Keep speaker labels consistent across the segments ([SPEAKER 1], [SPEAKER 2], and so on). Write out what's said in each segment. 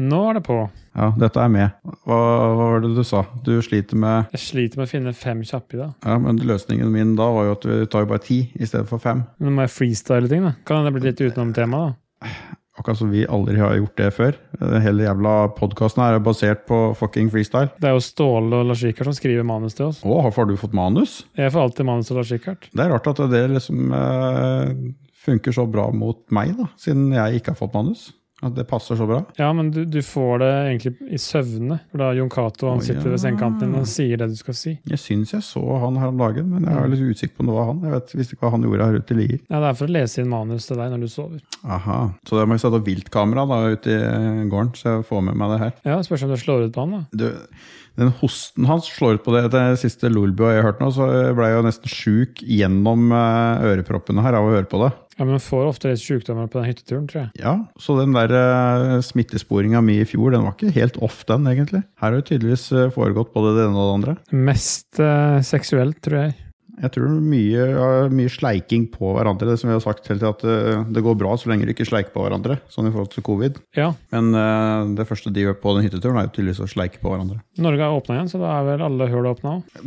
[SPEAKER 1] Nå er det på.
[SPEAKER 2] Ja, dette er med. Hva, hva var det du sa? Du sliter med
[SPEAKER 1] Jeg sliter med å finne fem kjappe i dag.
[SPEAKER 2] Ja, men løsningen min da var jo at vi tar jo bare ti i stedet for fem.
[SPEAKER 1] Men må jeg freestyle ting, da. Kan det bli litt utenom temaet, da?
[SPEAKER 2] Akkurat som vi aldri har gjort det før. Den hele jævla podkasten er basert på fucking freestyle.
[SPEAKER 1] Det er jo Ståle og Lars Rikard som skriver manus til oss.
[SPEAKER 2] Å, har du fått manus?
[SPEAKER 1] Jeg får alltid manus til Lars Rikard.
[SPEAKER 2] Det er rart at det liksom eh, funker så bra mot meg, da, siden jeg ikke har fått manus. At det passer så bra.
[SPEAKER 1] Ja, men du, du får det egentlig i søvne. For da Jon Cato
[SPEAKER 2] Å,
[SPEAKER 1] sitter ved sengekanten din og sier det du skal si.
[SPEAKER 2] Jeg syns jeg så han her om dagen, men jeg er litt usikker på om det var han. Jeg vet, visste ikke hva han gjorde her ute i Lier.
[SPEAKER 1] Ja, Det er for å lese inn manus til deg når du sover.
[SPEAKER 2] Aha. Så da må jeg sette opp viltkamera da, ute i gården, så jeg får med meg det her.
[SPEAKER 1] Ja, Spørs om du slår ut på han, da.
[SPEAKER 2] Du, den hosten hans slår ut på det. Det siste Lolbua jeg har hørt nå, så ble jeg jo nesten sjuk gjennom eh, øreproppene her av å høre på det.
[SPEAKER 1] Ja, Men får ofte litt sykdommer på den hytteturen, tror jeg.
[SPEAKER 2] Ja, så den der uh, smittesporinga mi i fjor, den var ikke helt off, den egentlig. Her har det tydeligvis eh, foregått både det ene og det andre.
[SPEAKER 1] Mest uh, seksuelt, tror jeg.
[SPEAKER 2] Jeg tror mye, mye sleiking på hverandre. Det som vi har sagt hele tiden, at eh, det går bra så lenge de ikke sleiker på hverandre. Sånn i forhold til covid.
[SPEAKER 1] Ja.
[SPEAKER 2] Men eh, det første de gjør på den hytteturen, er tydeligvis å sleike på hverandre.
[SPEAKER 1] Norge er åpna igjen, så da er vel alle hull åpna òg.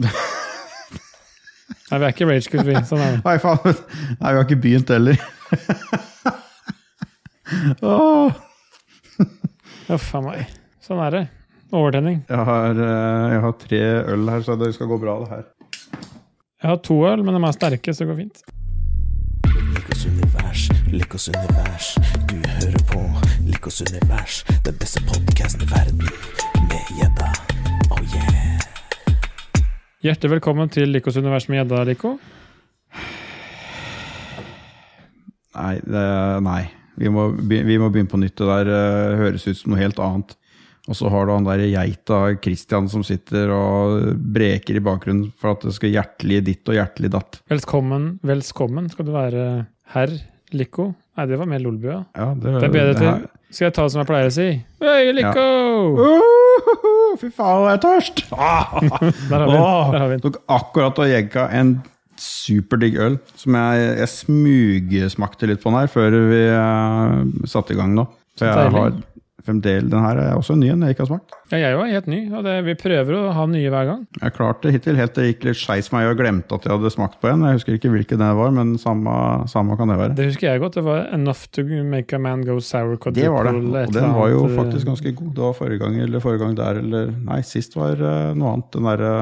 [SPEAKER 1] Nei, vi er ikke ragequit, vi. Sånn er det.
[SPEAKER 2] Nei, faen. Nei, vi har ikke begynt heller. Åh.
[SPEAKER 1] Uff a meg. Sånn er det. Overtenning.
[SPEAKER 2] Jeg har, eh, jeg har tre øl her, så det skal gå bra, det her.
[SPEAKER 1] Jeg har to øl, men de er sterke, så det går fint.
[SPEAKER 3] Likos univers, Likos univers. Du hører på Likos univers, den beste podkasten i verden. Med gjedda. Oh yeah.
[SPEAKER 1] Hjertelig velkommen til Likos univers med gjedda, Liko.
[SPEAKER 2] Nei, det, nei. Vi, må, vi må begynne på nytt. Det der uh, høres ut som noe helt annet. Og så har du han der geita Christian som sitter og breker i bakgrunnen for at det skal hjertelig ditt og hjertelig datt.
[SPEAKER 1] Velkommen, velkommen skal du være, herr Liko. Nei, det var mer Lolbua.
[SPEAKER 2] Ja, det,
[SPEAKER 1] Det er bedre til Skal jeg ta det som jeg pleier å si? Hei, Lico!
[SPEAKER 2] Uhuhu, Fy faen, jeg er tørst! Ah,
[SPEAKER 1] Der har vi den. Der har vi
[SPEAKER 2] tok akkurat og jegga en superdigg øl som jeg, jeg smugsmakte litt på den her før vi uh, satte i gang nå. Så jeg har fremdeles Den her er også ny en jeg ikke har smakt.
[SPEAKER 1] Ja, jeg jo helt ny, og det, vi prøver å ha nye hver gang.
[SPEAKER 2] Jeg klarte hittil helt til det gikk litt skeis meg og glemte at jeg hadde smakt på en. Jeg husker ikke hvilken det var, men samme, samme kan det være.
[SPEAKER 1] Det husker jeg godt. Det var enough to make a man go sour.
[SPEAKER 2] Det var det. Og den var jo
[SPEAKER 1] eh,
[SPEAKER 2] faktisk ganske god. Det var forrige gang eller forrige gang der, eller Nei, sist var uh, noe annet. Den derre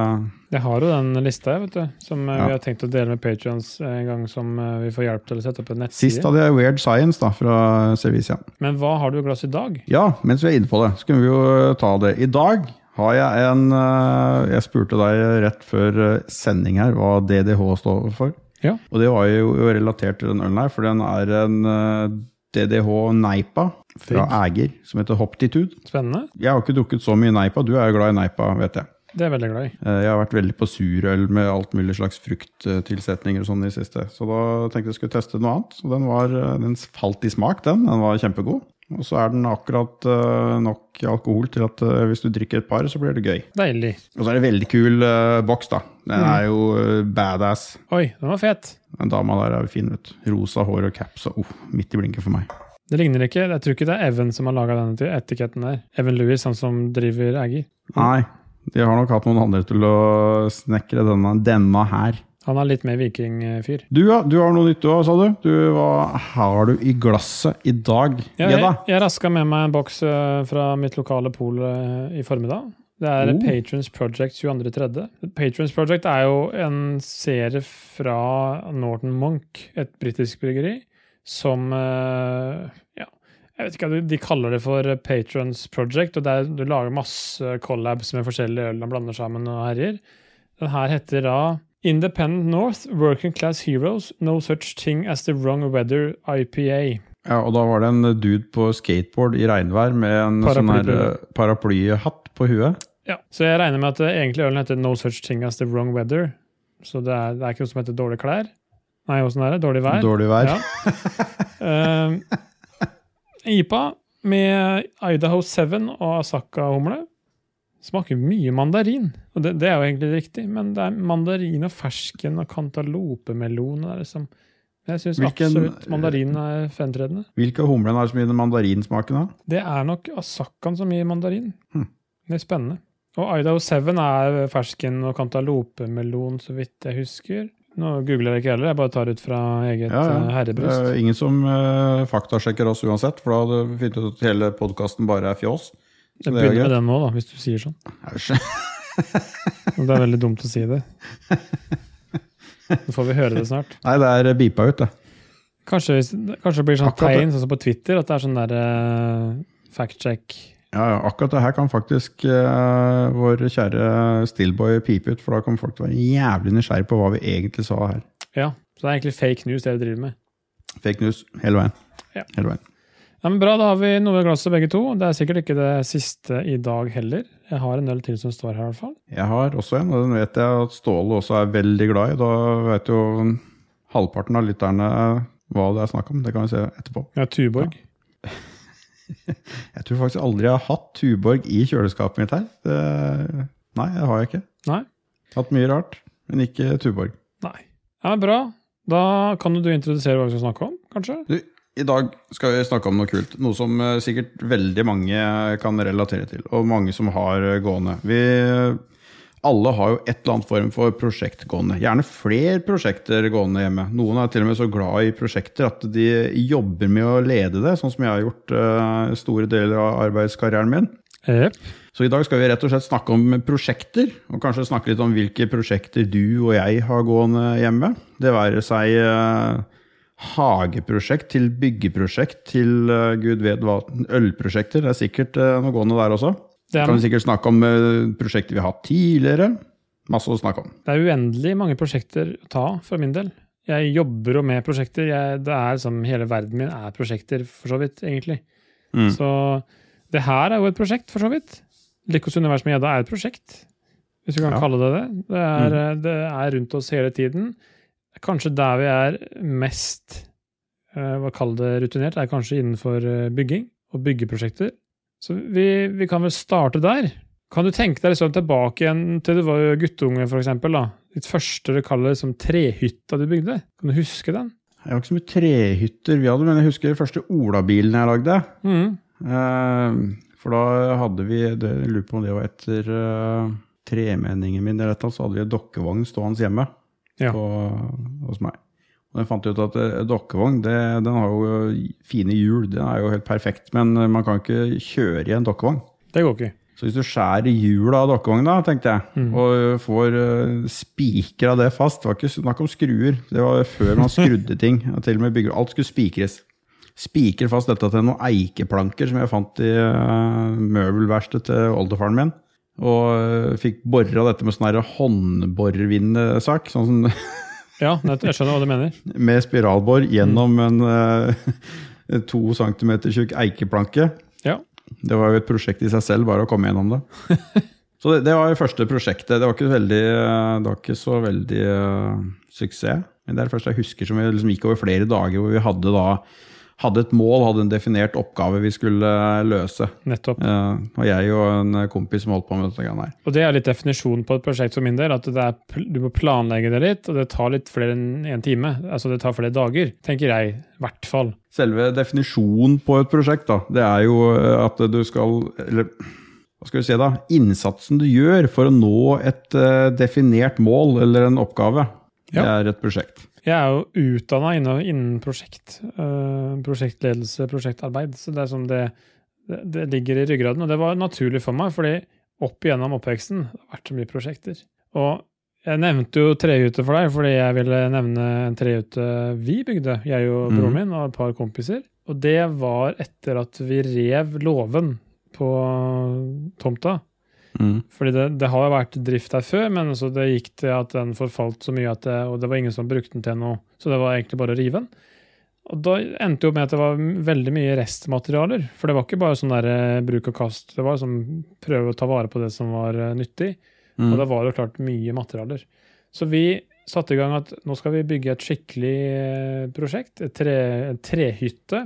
[SPEAKER 1] Jeg har jo den lista, vet du, som eh,
[SPEAKER 2] Ja.
[SPEAKER 1] vi har tenkt å dele med patrions en gang som eh, vi får hjelp til å sette opp en nettside.
[SPEAKER 2] Sist hadde jeg Weird Science da, fra Servicia.
[SPEAKER 1] Men hva har du i glass i dag?
[SPEAKER 2] Ja, mens vi er inne på det, så kunne vi jo ta det. I dag har jeg en eh, Jeg spurte deg rett før eh, sending her hva DDH står for.
[SPEAKER 1] Ja.
[SPEAKER 2] Og det var jo relatert til den ølen her, for den er en eh, DDH Neipa fra Eger, som heter Hoptitude.
[SPEAKER 1] Spennende.
[SPEAKER 2] Jeg har ikke drukket så mye Neipa. Du er jo glad i Neipa, vet jeg.
[SPEAKER 1] Det er jeg veldig glad i.
[SPEAKER 2] Eh, Jeg har vært veldig på surøl med alt mulig slags frukttilsetninger og sånn i siste. Så da tenkte jeg skulle teste noe annet. Og den, var, eh, den falt i smak, den. Den var kjempegod. Og så er den akkurat eh, nok alkohol til at hvis du drikker et par, så blir det gøy.
[SPEAKER 1] Deilig.
[SPEAKER 2] Og så er det veldig kul boks, da. Den er jo badass.
[SPEAKER 1] Oi, den var fet.
[SPEAKER 2] Den dama der er jo fin, vet du. Rosa hår og caps og oh, midt i blinken for meg.
[SPEAKER 1] Det ligner ikke. Jeg tror ikke det er Evan som har laga denne etiketten der. Evan Lewis, han som driver Aggie.
[SPEAKER 2] Nei, de har nok hatt noen andre til å snekre denne, denne her.
[SPEAKER 1] Han er litt mer vikingfyr.
[SPEAKER 2] Du, ja, du har noe nytt òg, sa du? du. Hva har du i glasset i dag?
[SPEAKER 1] Ja, jeg, jeg raska med meg en boks eh, fra mitt lokale pol eh, i formiddag. Det er
[SPEAKER 2] Oh.
[SPEAKER 1] Patrons Project 22.3. Patrons Project er jo en serie fra Norton Monk, et britisk bryggeri, som eh, Ja, jeg vet ikke hva de, kaller det for Patrons Project, og der du lager masse collabs med forskjellige øl de blander sammen og herjer. Den her heter da Independent North, Working Class Heroes, No Such Thing as the Wrong Weather IPA.
[SPEAKER 2] Ja, og da var det en dude på skateboard i regnvær med en sånn
[SPEAKER 1] Paraply
[SPEAKER 2] her paraplyhatt på huet.
[SPEAKER 1] Ja, Så jeg regner med at eh, egentlig ølen heter No Such Thing as the Wrong Weather. Så det er, det er ikke noe som heter dårlige klær. Nei, åssen er det? Dårlig vær?
[SPEAKER 2] Dårlig vær.
[SPEAKER 1] Ja. Eh, IPA med Idaho 7 og Asaka-humle. Smaker mye mandarin. Og det, det er jo egentlig riktig, men det er mandarin og fersken og cantalopemelon. liksom Jeg syns absolutt mandarin er fremtredende.
[SPEAKER 2] Hvilke humlene er som gir den mandarinsmaken? da?
[SPEAKER 1] Det er nok asakkaen som gir mandarin.
[SPEAKER 2] Hm.
[SPEAKER 1] Det er spennende. Og Idaho 7 er fersken og cantalopemelon, så vidt jeg husker. Nå googler jeg ikke heller, jeg bare tar ut fra eget
[SPEAKER 2] Ja, ja.
[SPEAKER 1] herrebryst.
[SPEAKER 2] Det er ingen som uh, faktasjekker oss uansett, for da hadde vi funnet ut at hele podkasten bare er fjås.
[SPEAKER 1] Jeg
[SPEAKER 2] er
[SPEAKER 1] begynner med den nå, da, hvis du sier sånn. Det er veldig dumt å si det. Nå får vi høre det snart.
[SPEAKER 2] Nei, det er beepa ut, det.
[SPEAKER 1] Kanskje, kanskje det blir sånn
[SPEAKER 2] Akkurat
[SPEAKER 1] tegn, sånn som på Twitter, at det er sånn der uh, fact-check.
[SPEAKER 2] Ja, ja, akkurat det her kan faktisk uh, vår kjære Stillboy pipe ut, for da kommer folk til å være jævlig nysgjerrig på hva vi egentlig sa her.
[SPEAKER 1] Ja, så det er egentlig fake news det vi driver med.
[SPEAKER 2] Fake news hele veien.
[SPEAKER 1] Ja.
[SPEAKER 2] Hele veien.
[SPEAKER 1] Ja, men Bra, da har vi noe i glasset begge to. Det er sikkert ikke det siste i dag heller. Jeg har en øl til som står her, i hvert fall.
[SPEAKER 2] Jeg har også en, og den vet jeg at Ståle også er veldig glad i. Da vet jo halvparten av lytterne hva det er snakk om. Det kan vi se etterpå.
[SPEAKER 1] Ja, Tuborg.
[SPEAKER 2] Jeg tror faktisk aldri jeg har hatt Tuborg i kjøleskapet mitt her. Det, nei, det har jeg ikke.
[SPEAKER 1] Nei?
[SPEAKER 2] Hatt mye rart, men ikke Tuborg.
[SPEAKER 1] Nei. Ja, men Bra. Da kan du introdusere hva vi skal snakke om, kanskje?
[SPEAKER 2] Du, I dag skal vi snakke om noe kult. Noe som eh, sikkert veldig mange kan relatere til, og mange som har eh, gående. Vi alle har jo et eller annet form for prosjekt gående. Gjerne flere prosjekter gående hjemme. Noen er til og med så glad i prosjekter at de jobber med å lede det, sånn som jeg har gjort uh, store deler av arbeidskarrieren min.
[SPEAKER 1] Yep.
[SPEAKER 2] Så i dag skal vi rett og slett snakke om prosjekter, og kanskje snakke litt om hvilke prosjekter du og jeg har gående hjemme. Det være seg uh, hageprosjekt til byggeprosjekt til uh, gud vet hva, ølprosjekter. Det er sikkert noe gående der også.
[SPEAKER 1] Det
[SPEAKER 2] Kan vi
[SPEAKER 1] er,
[SPEAKER 2] sikkert snakke om eh, prosjekter vi har hatt tidligere. Masse å snakke om.
[SPEAKER 1] det er uendelig mange prosjekter å ta for min del. Jeg jobber jo med prosjekter. Jeg, det er som Hele verden min er prosjekter, for så vidt, egentlig.
[SPEAKER 2] Mm.
[SPEAKER 1] Så det her er jo et prosjekt, for så vidt. Lykkos univers med gjedda er et prosjekt, hvis du kan
[SPEAKER 2] Ja.
[SPEAKER 1] kalle det det. Det er,
[SPEAKER 2] Mm.
[SPEAKER 1] eh, det er rundt oss hele tiden. Kanskje der vi er mest eh, hva kaller det rutinert, er kanskje innenfor bygging og byggeprosjekter. Så vi, vi kan vel starte der. Kan du tenke deg liksom tilbake igjen til du var guttunge, for eksempel, da. Ditt første du kaller det som trehytta du bygde. Kan du huske den?
[SPEAKER 2] Jeg har ikke så mye trehytter vi hadde, men jeg husker den første Olabilen jeg lagde.
[SPEAKER 1] Mm.
[SPEAKER 2] Eh, for da hadde vi det, Jeg lurer på om det var etter uh, tremenningen min, eller et så hadde vi en dokkevogn stående hjemme
[SPEAKER 1] Ja.
[SPEAKER 2] på, hos meg. Og jeg fant ut at eh, dokkevogn det, den har jo fine hjul, den er jo helt perfekt. Men eh, man kan ikke kjøre i en dokkevogn.
[SPEAKER 1] Det går ikke.
[SPEAKER 2] Så hvis du skjærer hjulet av dokkevogna, tenkte jeg,
[SPEAKER 1] Mm.
[SPEAKER 2] og får spiker spikra det fast Det var ikke snakk om skruer, det var før man skrudde ting. Til og med bygger, alt skulle spikres. Spiker fast dette til noen eikeplanker som jeg fant i møbelverkstedet til oldefaren min. Og fikk bora dette med sånn her håndborervindesak, sånn som
[SPEAKER 1] Ja, jeg skjønner hva du mener.
[SPEAKER 2] med spiralbor gjennom en uh, to centimeter tjukk eikeplanke.
[SPEAKER 1] Ja.
[SPEAKER 2] Det var jo et prosjekt i seg selv, bare å komme gjennom det. Så det, det var jo første prosjektet. Det var ikke, veldig, det var ikke så veldig uh, suksess. Men det er det første jeg husker som vi liksom gikk over flere dager, hvor vi hadde, da, hadde et mål, hadde en definert oppgave vi skulle løse.
[SPEAKER 1] Nettopp.
[SPEAKER 2] Uh, og jeg og en kompis som holdt på med dette greiene her.
[SPEAKER 1] Og det er litt definisjonen på et prosjekt for min del. At det er, du må planlegge det litt, og det tar litt flere enn én time. Altså det tar flere dager, tenker jeg. I hvert fall.
[SPEAKER 2] Selve definisjonen på et prosjekt, da, det er jo eh, at du skal Eller hva skal vi si, da? Innsatsen du gjør for å nå et uh, definert mål eller en oppgave, det er et prosjekt.
[SPEAKER 1] Jeg er jo utdanna innen, innen prosjekt. øh, prosjektledelse, prosjektarbeid. Så det er som det, det, ligger i ryggraden. Og det var naturlig for meg, fordi opp igjennom oppveksten det har vært så mye prosjekter. Og jeg nevnte jo trehytte for deg, fordi jeg ville nevne en trehytte vi bygde, jeg og
[SPEAKER 2] Mhm.
[SPEAKER 1] broren min og et par kompiser. Og det var etter at vi rev låven på tomta.
[SPEAKER 2] Mm.
[SPEAKER 1] Fordi det, det har vært drift der før, men så det gikk til at den forfalt så mye at det, og det var ingen som brukte den til noe. Så det var egentlig bare å rive den. Og da endte det jo med at det var veldig mye restmaterialer. For det var ikke bare sånn der eh, bruk og kast. Det var sånn prøve å ta vare på det som var eh, nyttig.
[SPEAKER 2] Mm.
[SPEAKER 1] Og det var jo klart mye materialer. Så vi satte i gang at nå skal vi bygge et skikkelig eh, prosjekt. Et tre, trehytte.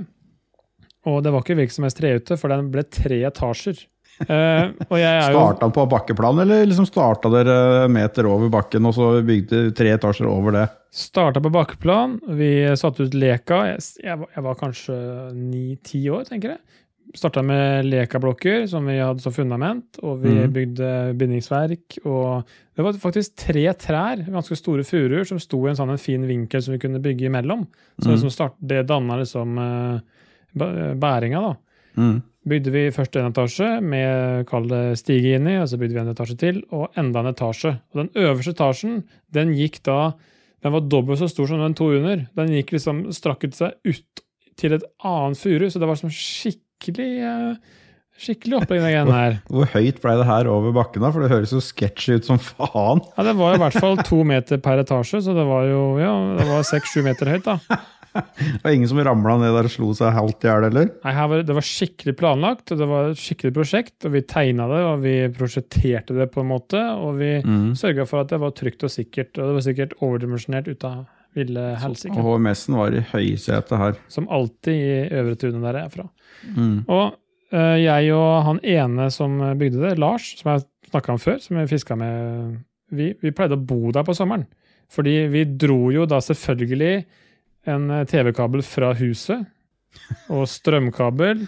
[SPEAKER 1] Og det var ikke hvilken som helst trehytte, for den ble tre etasjer. Eh, er jo
[SPEAKER 2] Starta han på bakkeplan, eller liksom starta dere meter over bakken, og så bygde tre etasjer over det?
[SPEAKER 1] starta på bakkeplan. Vi satte ut leka. Jeg, jeg var kanskje ni-ti år, tenker jeg. Starta med lekablokker som vi hadde som fundament, og vi
[SPEAKER 2] mm.
[SPEAKER 1] bygde bindingsverk. Og det var faktisk tre trær, ganske store furuer, som sto i en sånn en fin vinkel som vi kunne bygge imellom. Så
[SPEAKER 2] mm.
[SPEAKER 1] liksom start, det danna liksom eh, bæringa, da.
[SPEAKER 2] Mm.
[SPEAKER 1] Bygde vi først en etasje med kall det stige inni, og så bygde vi en etasje til, og enda en etasje. Og den øverste etasjen, den gikk da Den var dobbelt så stor som den to under. Den gikk liksom strakket seg ut til et annet furu, så det var som skikkelig eh, Skikkelig opplegg, den greia her.
[SPEAKER 2] Hvor høyt ble det her over bakken, da? For det høres jo sketchy ut som faen.
[SPEAKER 1] Ja, det var i hvert fall to meter per etasje, så det var jo ja, det var seks-sju meter høyt, da.
[SPEAKER 2] Det var ingen som ramla ned der og slo seg halvt i hjel, eller?
[SPEAKER 1] Nei, var, Det var skikkelig planlagt, og det var et skikkelig prosjekt. og Vi tegna det, og vi prosjekterte det på en måte. Og vi
[SPEAKER 2] Mm.
[SPEAKER 1] sørga for at det var trygt og sikkert. Og det var sikkert overdimensjonert ut av ville helsike.
[SPEAKER 2] HMS-en var i høysetet her.
[SPEAKER 1] Som alltid i Øvre Tune, der jeg er fra.
[SPEAKER 2] Mm.
[SPEAKER 1] Og jeg og han ene som bygde det, Lars, som jeg snakka om før, som jeg fiska med vi, vi pleide å bo der på sommeren. Fordi vi dro jo da selvfølgelig en eh, TV-kabel fra huset og strømkabel,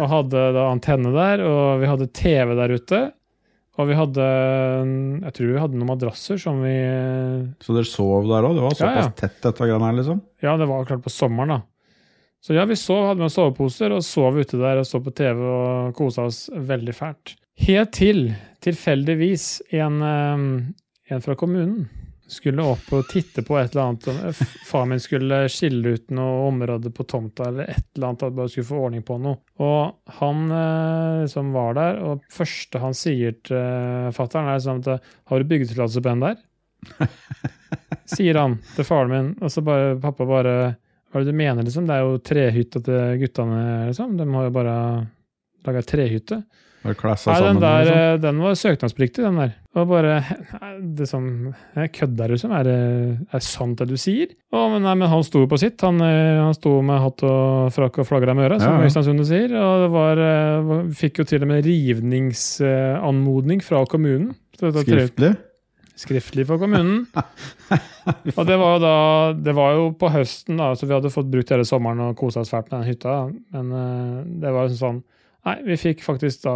[SPEAKER 1] og hadde da antenne der, og vi hadde TV der ute. Og vi hadde Jeg tror vi hadde noen madrasser som vi
[SPEAKER 2] Så dere sov der òg? Det var
[SPEAKER 1] Ja,
[SPEAKER 2] såpass
[SPEAKER 1] ja.
[SPEAKER 2] tett, dette greiene her, liksom?
[SPEAKER 1] Ja, det var klart på sommeren, da. Så ja, vi sov, hadde med oss soveposer og sov ute der og så på TV og kosa oss veldig fælt. Helt til tilfeldigvis en, eh, en fra kommunen skulle opp og titte på et eller annet. Faren Far min skulle skille ut noe område på tomta eller et eller annet, at bare skulle få ordning på noe. Og han liksom som var der, og første han sier til fattern, er sånn at Har du byggetillatelse på den der? Sier han til faren min, og så bare pappa bare Hva er det du mener, liksom? Det er jo trehytta til guttene, liksom. De har jo bare laga trehytte.
[SPEAKER 2] Var
[SPEAKER 1] Nei, den der,
[SPEAKER 2] liksom?
[SPEAKER 1] eh, den var søknadspliktig, den der. Og bare nei, det som, Jeg kødder, liksom. Er det, er sant det du sier? Å, men, nei, men han sto jo på sitt. Han, eh, han sto med hatt og frakk og flagra med øra, som
[SPEAKER 2] Ja, ja.
[SPEAKER 1] Øystein sier. Og det var, eh, fikk jo til og med rivningsanmodning fra kommunen.
[SPEAKER 2] Skriftlig?
[SPEAKER 1] Skriftlig for kommunen. og det var jo da Det var jo på høsten, da, så vi hadde fått brukt hele sommeren og kosa oss fælt med den hytta. Men uh, det var jo sånn Nei, vi fikk faktisk da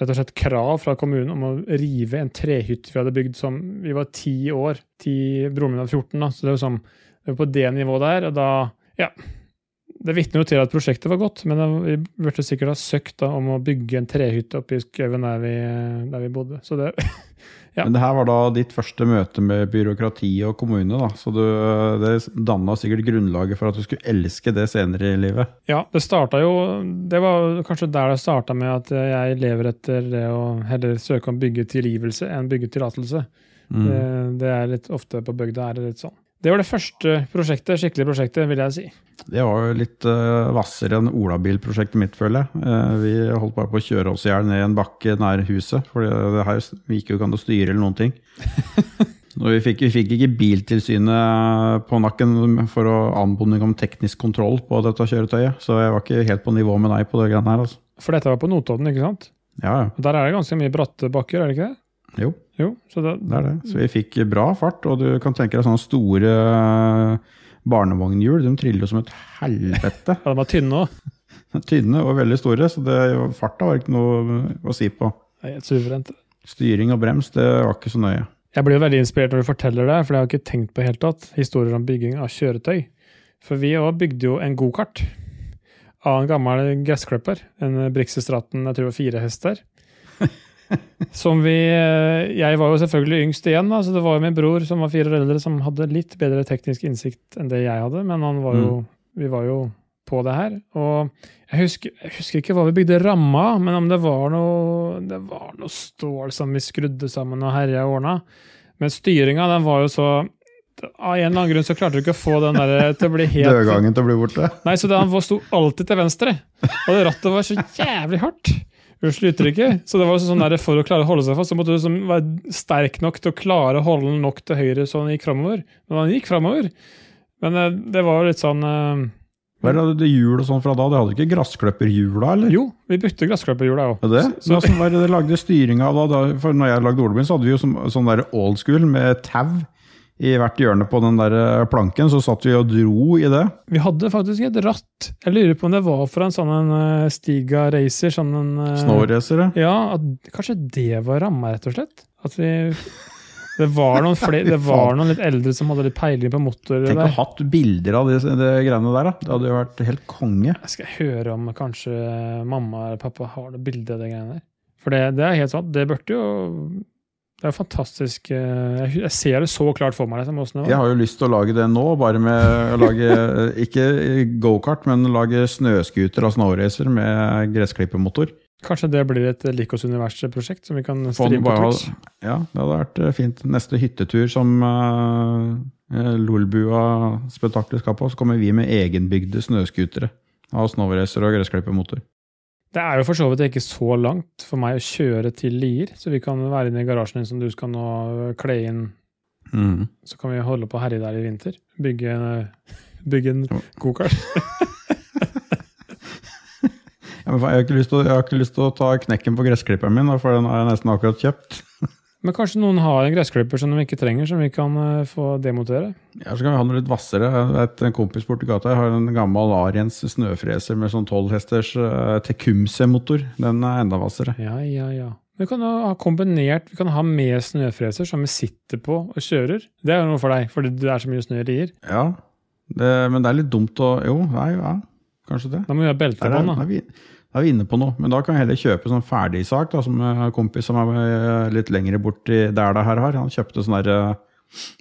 [SPEAKER 1] rett og slett krav fra kommunen om å rive en trehytte vi hadde bygd som Vi var ti år. Ti, broren min var 14, da, så det var sånn det var på det nivået der. Og da Ja. Det vitner jo til at prosjektet var godt, men vi burde sikkert ha søkt da, om å bygge en trehytte oppe i skauen der, der vi bodde. Så det Ja.
[SPEAKER 2] Men det her var da ditt første møte med byråkrati og kommune, da. Så du, det danna sikkert grunnlaget for at du skulle elske det senere i livet.
[SPEAKER 1] Ja, det starta jo Det var kanskje der det starta med at jeg lever etter det å heller søke om byggetilgivelse enn byggetillatelse.
[SPEAKER 2] Mm.
[SPEAKER 1] Det, det er litt ofte på bygda er det litt sånn. Det var det første prosjektet, skikkelige prosjektet, vil jeg si.
[SPEAKER 2] Det var jo litt uh, hvassere enn olabilprosjektet mitt, føler jeg. Uh, vi holdt bare på å kjøre oss i hjel ned en bakke nær huset, for det her gikk jo ikke an å styre eller noen ting. Vi, fikk, vi fikk ikke Biltilsynet på nakken for å anmodning om teknisk kontroll på dette kjøretøyet, så jeg var ikke helt på nivå med deg på det greiene her. Altså.
[SPEAKER 1] For dette var på Notodden, ikke sant?
[SPEAKER 2] Ja, ja.
[SPEAKER 1] Og Der er det ganske mye bratte bakker, er det ikke det?
[SPEAKER 2] Jo,
[SPEAKER 1] Jo, så det,
[SPEAKER 2] det er det. Så vi fikk bra fart, og du kan tenke deg sånne store eh, barnevognhjul. De triller jo som et helvete.
[SPEAKER 1] ja, de var tynne òg.
[SPEAKER 2] Tynne og veldig store, så det, farta var ikke noe å si på.
[SPEAKER 1] Helt suverent.
[SPEAKER 2] Styring og brems, det var ikke så nøye.
[SPEAKER 1] Jeg blir jo veldig inspirert når du forteller det, for jeg har ikke tenkt på helt tatt historier om bygging av kjøretøy. For vi òg bygde jo en gokart av en gammel gressklipper. En Brixestraten, jeg tror det var fire hester. Som vi eh, Jeg var jo selvfølgelig yngst igjen, da, så det var jo min bror som var fire år eldre, som hadde litt bedre teknisk innsikt enn det jeg hadde, men han var jo, vi var jo på det her. Og jeg husker, jeg husker ikke hva vi bygde ramma av, men om det var noe, det var noe stål som vi skrudde sammen og herja og ordna. Men styringa, den var jo så Av en eller annen grunn så klarte du ikke å få den der til å bli helt
[SPEAKER 2] Dødgangen til å bli borte.
[SPEAKER 1] Nei, så den var- sto alltid til venstre. Og det rattet var så jævlig hardt. Unnskyld uttrykket. Så det var sånn der, for å klare å holde seg fast, så måtte du liksom være sterk nok til å klare å holde den nok til høyre så den gikk framover. Men den gikk framover. Men eh, det var litt sånn uh,
[SPEAKER 2] Hva hadde du hjul og sånn fra da? Det hadde ikke gressklipperhjul da, eller?
[SPEAKER 1] Jo, vi brukte gressklipperhjul da òg.
[SPEAKER 2] Er det?
[SPEAKER 1] Så-
[SPEAKER 2] det det lagde styringa da, da? For når jeg lagde Olebyen, så hadde vi jo sånn, sånn der old school med tau i hvert hjørne på den der eh, planken. Så satt vi og dro i det.
[SPEAKER 1] Vi hadde faktisk et ratt. Jeg lurer på om det var fra en sånn en eh, Stiga Racer. Sånn en eh,
[SPEAKER 2] Snowracere.
[SPEAKER 1] Ja, at kanskje det var ramma, rett og slett. At vi Det var flere, det var noen litt eldre som hadde litt peiling på motor.
[SPEAKER 2] Tenk å ha hatt bilder av de, de greiene der, da. Det hadde jo vært helt konge.
[SPEAKER 1] Jeg skal høre om kanskje mamma eller pappa har noen bilder av de greiene der. For det, det er helt sant. Det burde jo Det er jo fantastisk eh, Jeg, ser det så klart for meg. Liksom,
[SPEAKER 2] Jeg har jo lyst til å lage det nå, bare med å lage Ikke gokart, men lage snøscooter av snowracer med gressklippermotor.
[SPEAKER 1] Kanskje det blir et Likos univers-prosjekt som vi kan streame på
[SPEAKER 2] bare-
[SPEAKER 1] Twitch.
[SPEAKER 2] Ja, det hadde vært eh, fint. Neste hyttetur som uh, Lolbua spetakkelet skal på, så kommer vi med egenbygde snøscootere av snowracer og gressklippermotor.
[SPEAKER 1] Det er jo for så vidt ikke så langt for meg å kjøre til Lier, så vi kan være inne i garasjen din som du skal nå kle inn.
[SPEAKER 2] Mm.
[SPEAKER 1] Så kan vi holde på å herje der i vinter. Bygge, en- bygge en gokart.
[SPEAKER 2] Ja, jeg, har ikke lyst til, å- jeg har ikke lyst til å ta knekken på gressklipperen min, for den har jeg nesten akkurat kjøpt.
[SPEAKER 1] Men kanskje noen har en gressklipper som de ikke trenger, som vi kan eh, få demontere?
[SPEAKER 2] Ja, så kan vi ha noe litt hvassere. En kompis borti gata har en gammel Ariens snøfreser med sånn 12 hesters uh, Tecumseh-motor. Den er enda hvassere.
[SPEAKER 1] Ja, ja, ja. Vi kan ha kombinert, vi kan ha med snøfreser som vi sitter på og kjører. Det er jo noe for deg, fordi det er så mye snø i rier.
[SPEAKER 2] Ja, det, men det er litt dumt å Jo, nei, ja, kanskje det.
[SPEAKER 1] Da må vi ha belte på den,
[SPEAKER 2] da
[SPEAKER 1] da.
[SPEAKER 2] er, vi, inne på noe. Men da kan jeg heller kjøpe sånn ferdigsak, da, som en kompis som er med litt lengre borti der det her har. Han kjøpte sånn der eh,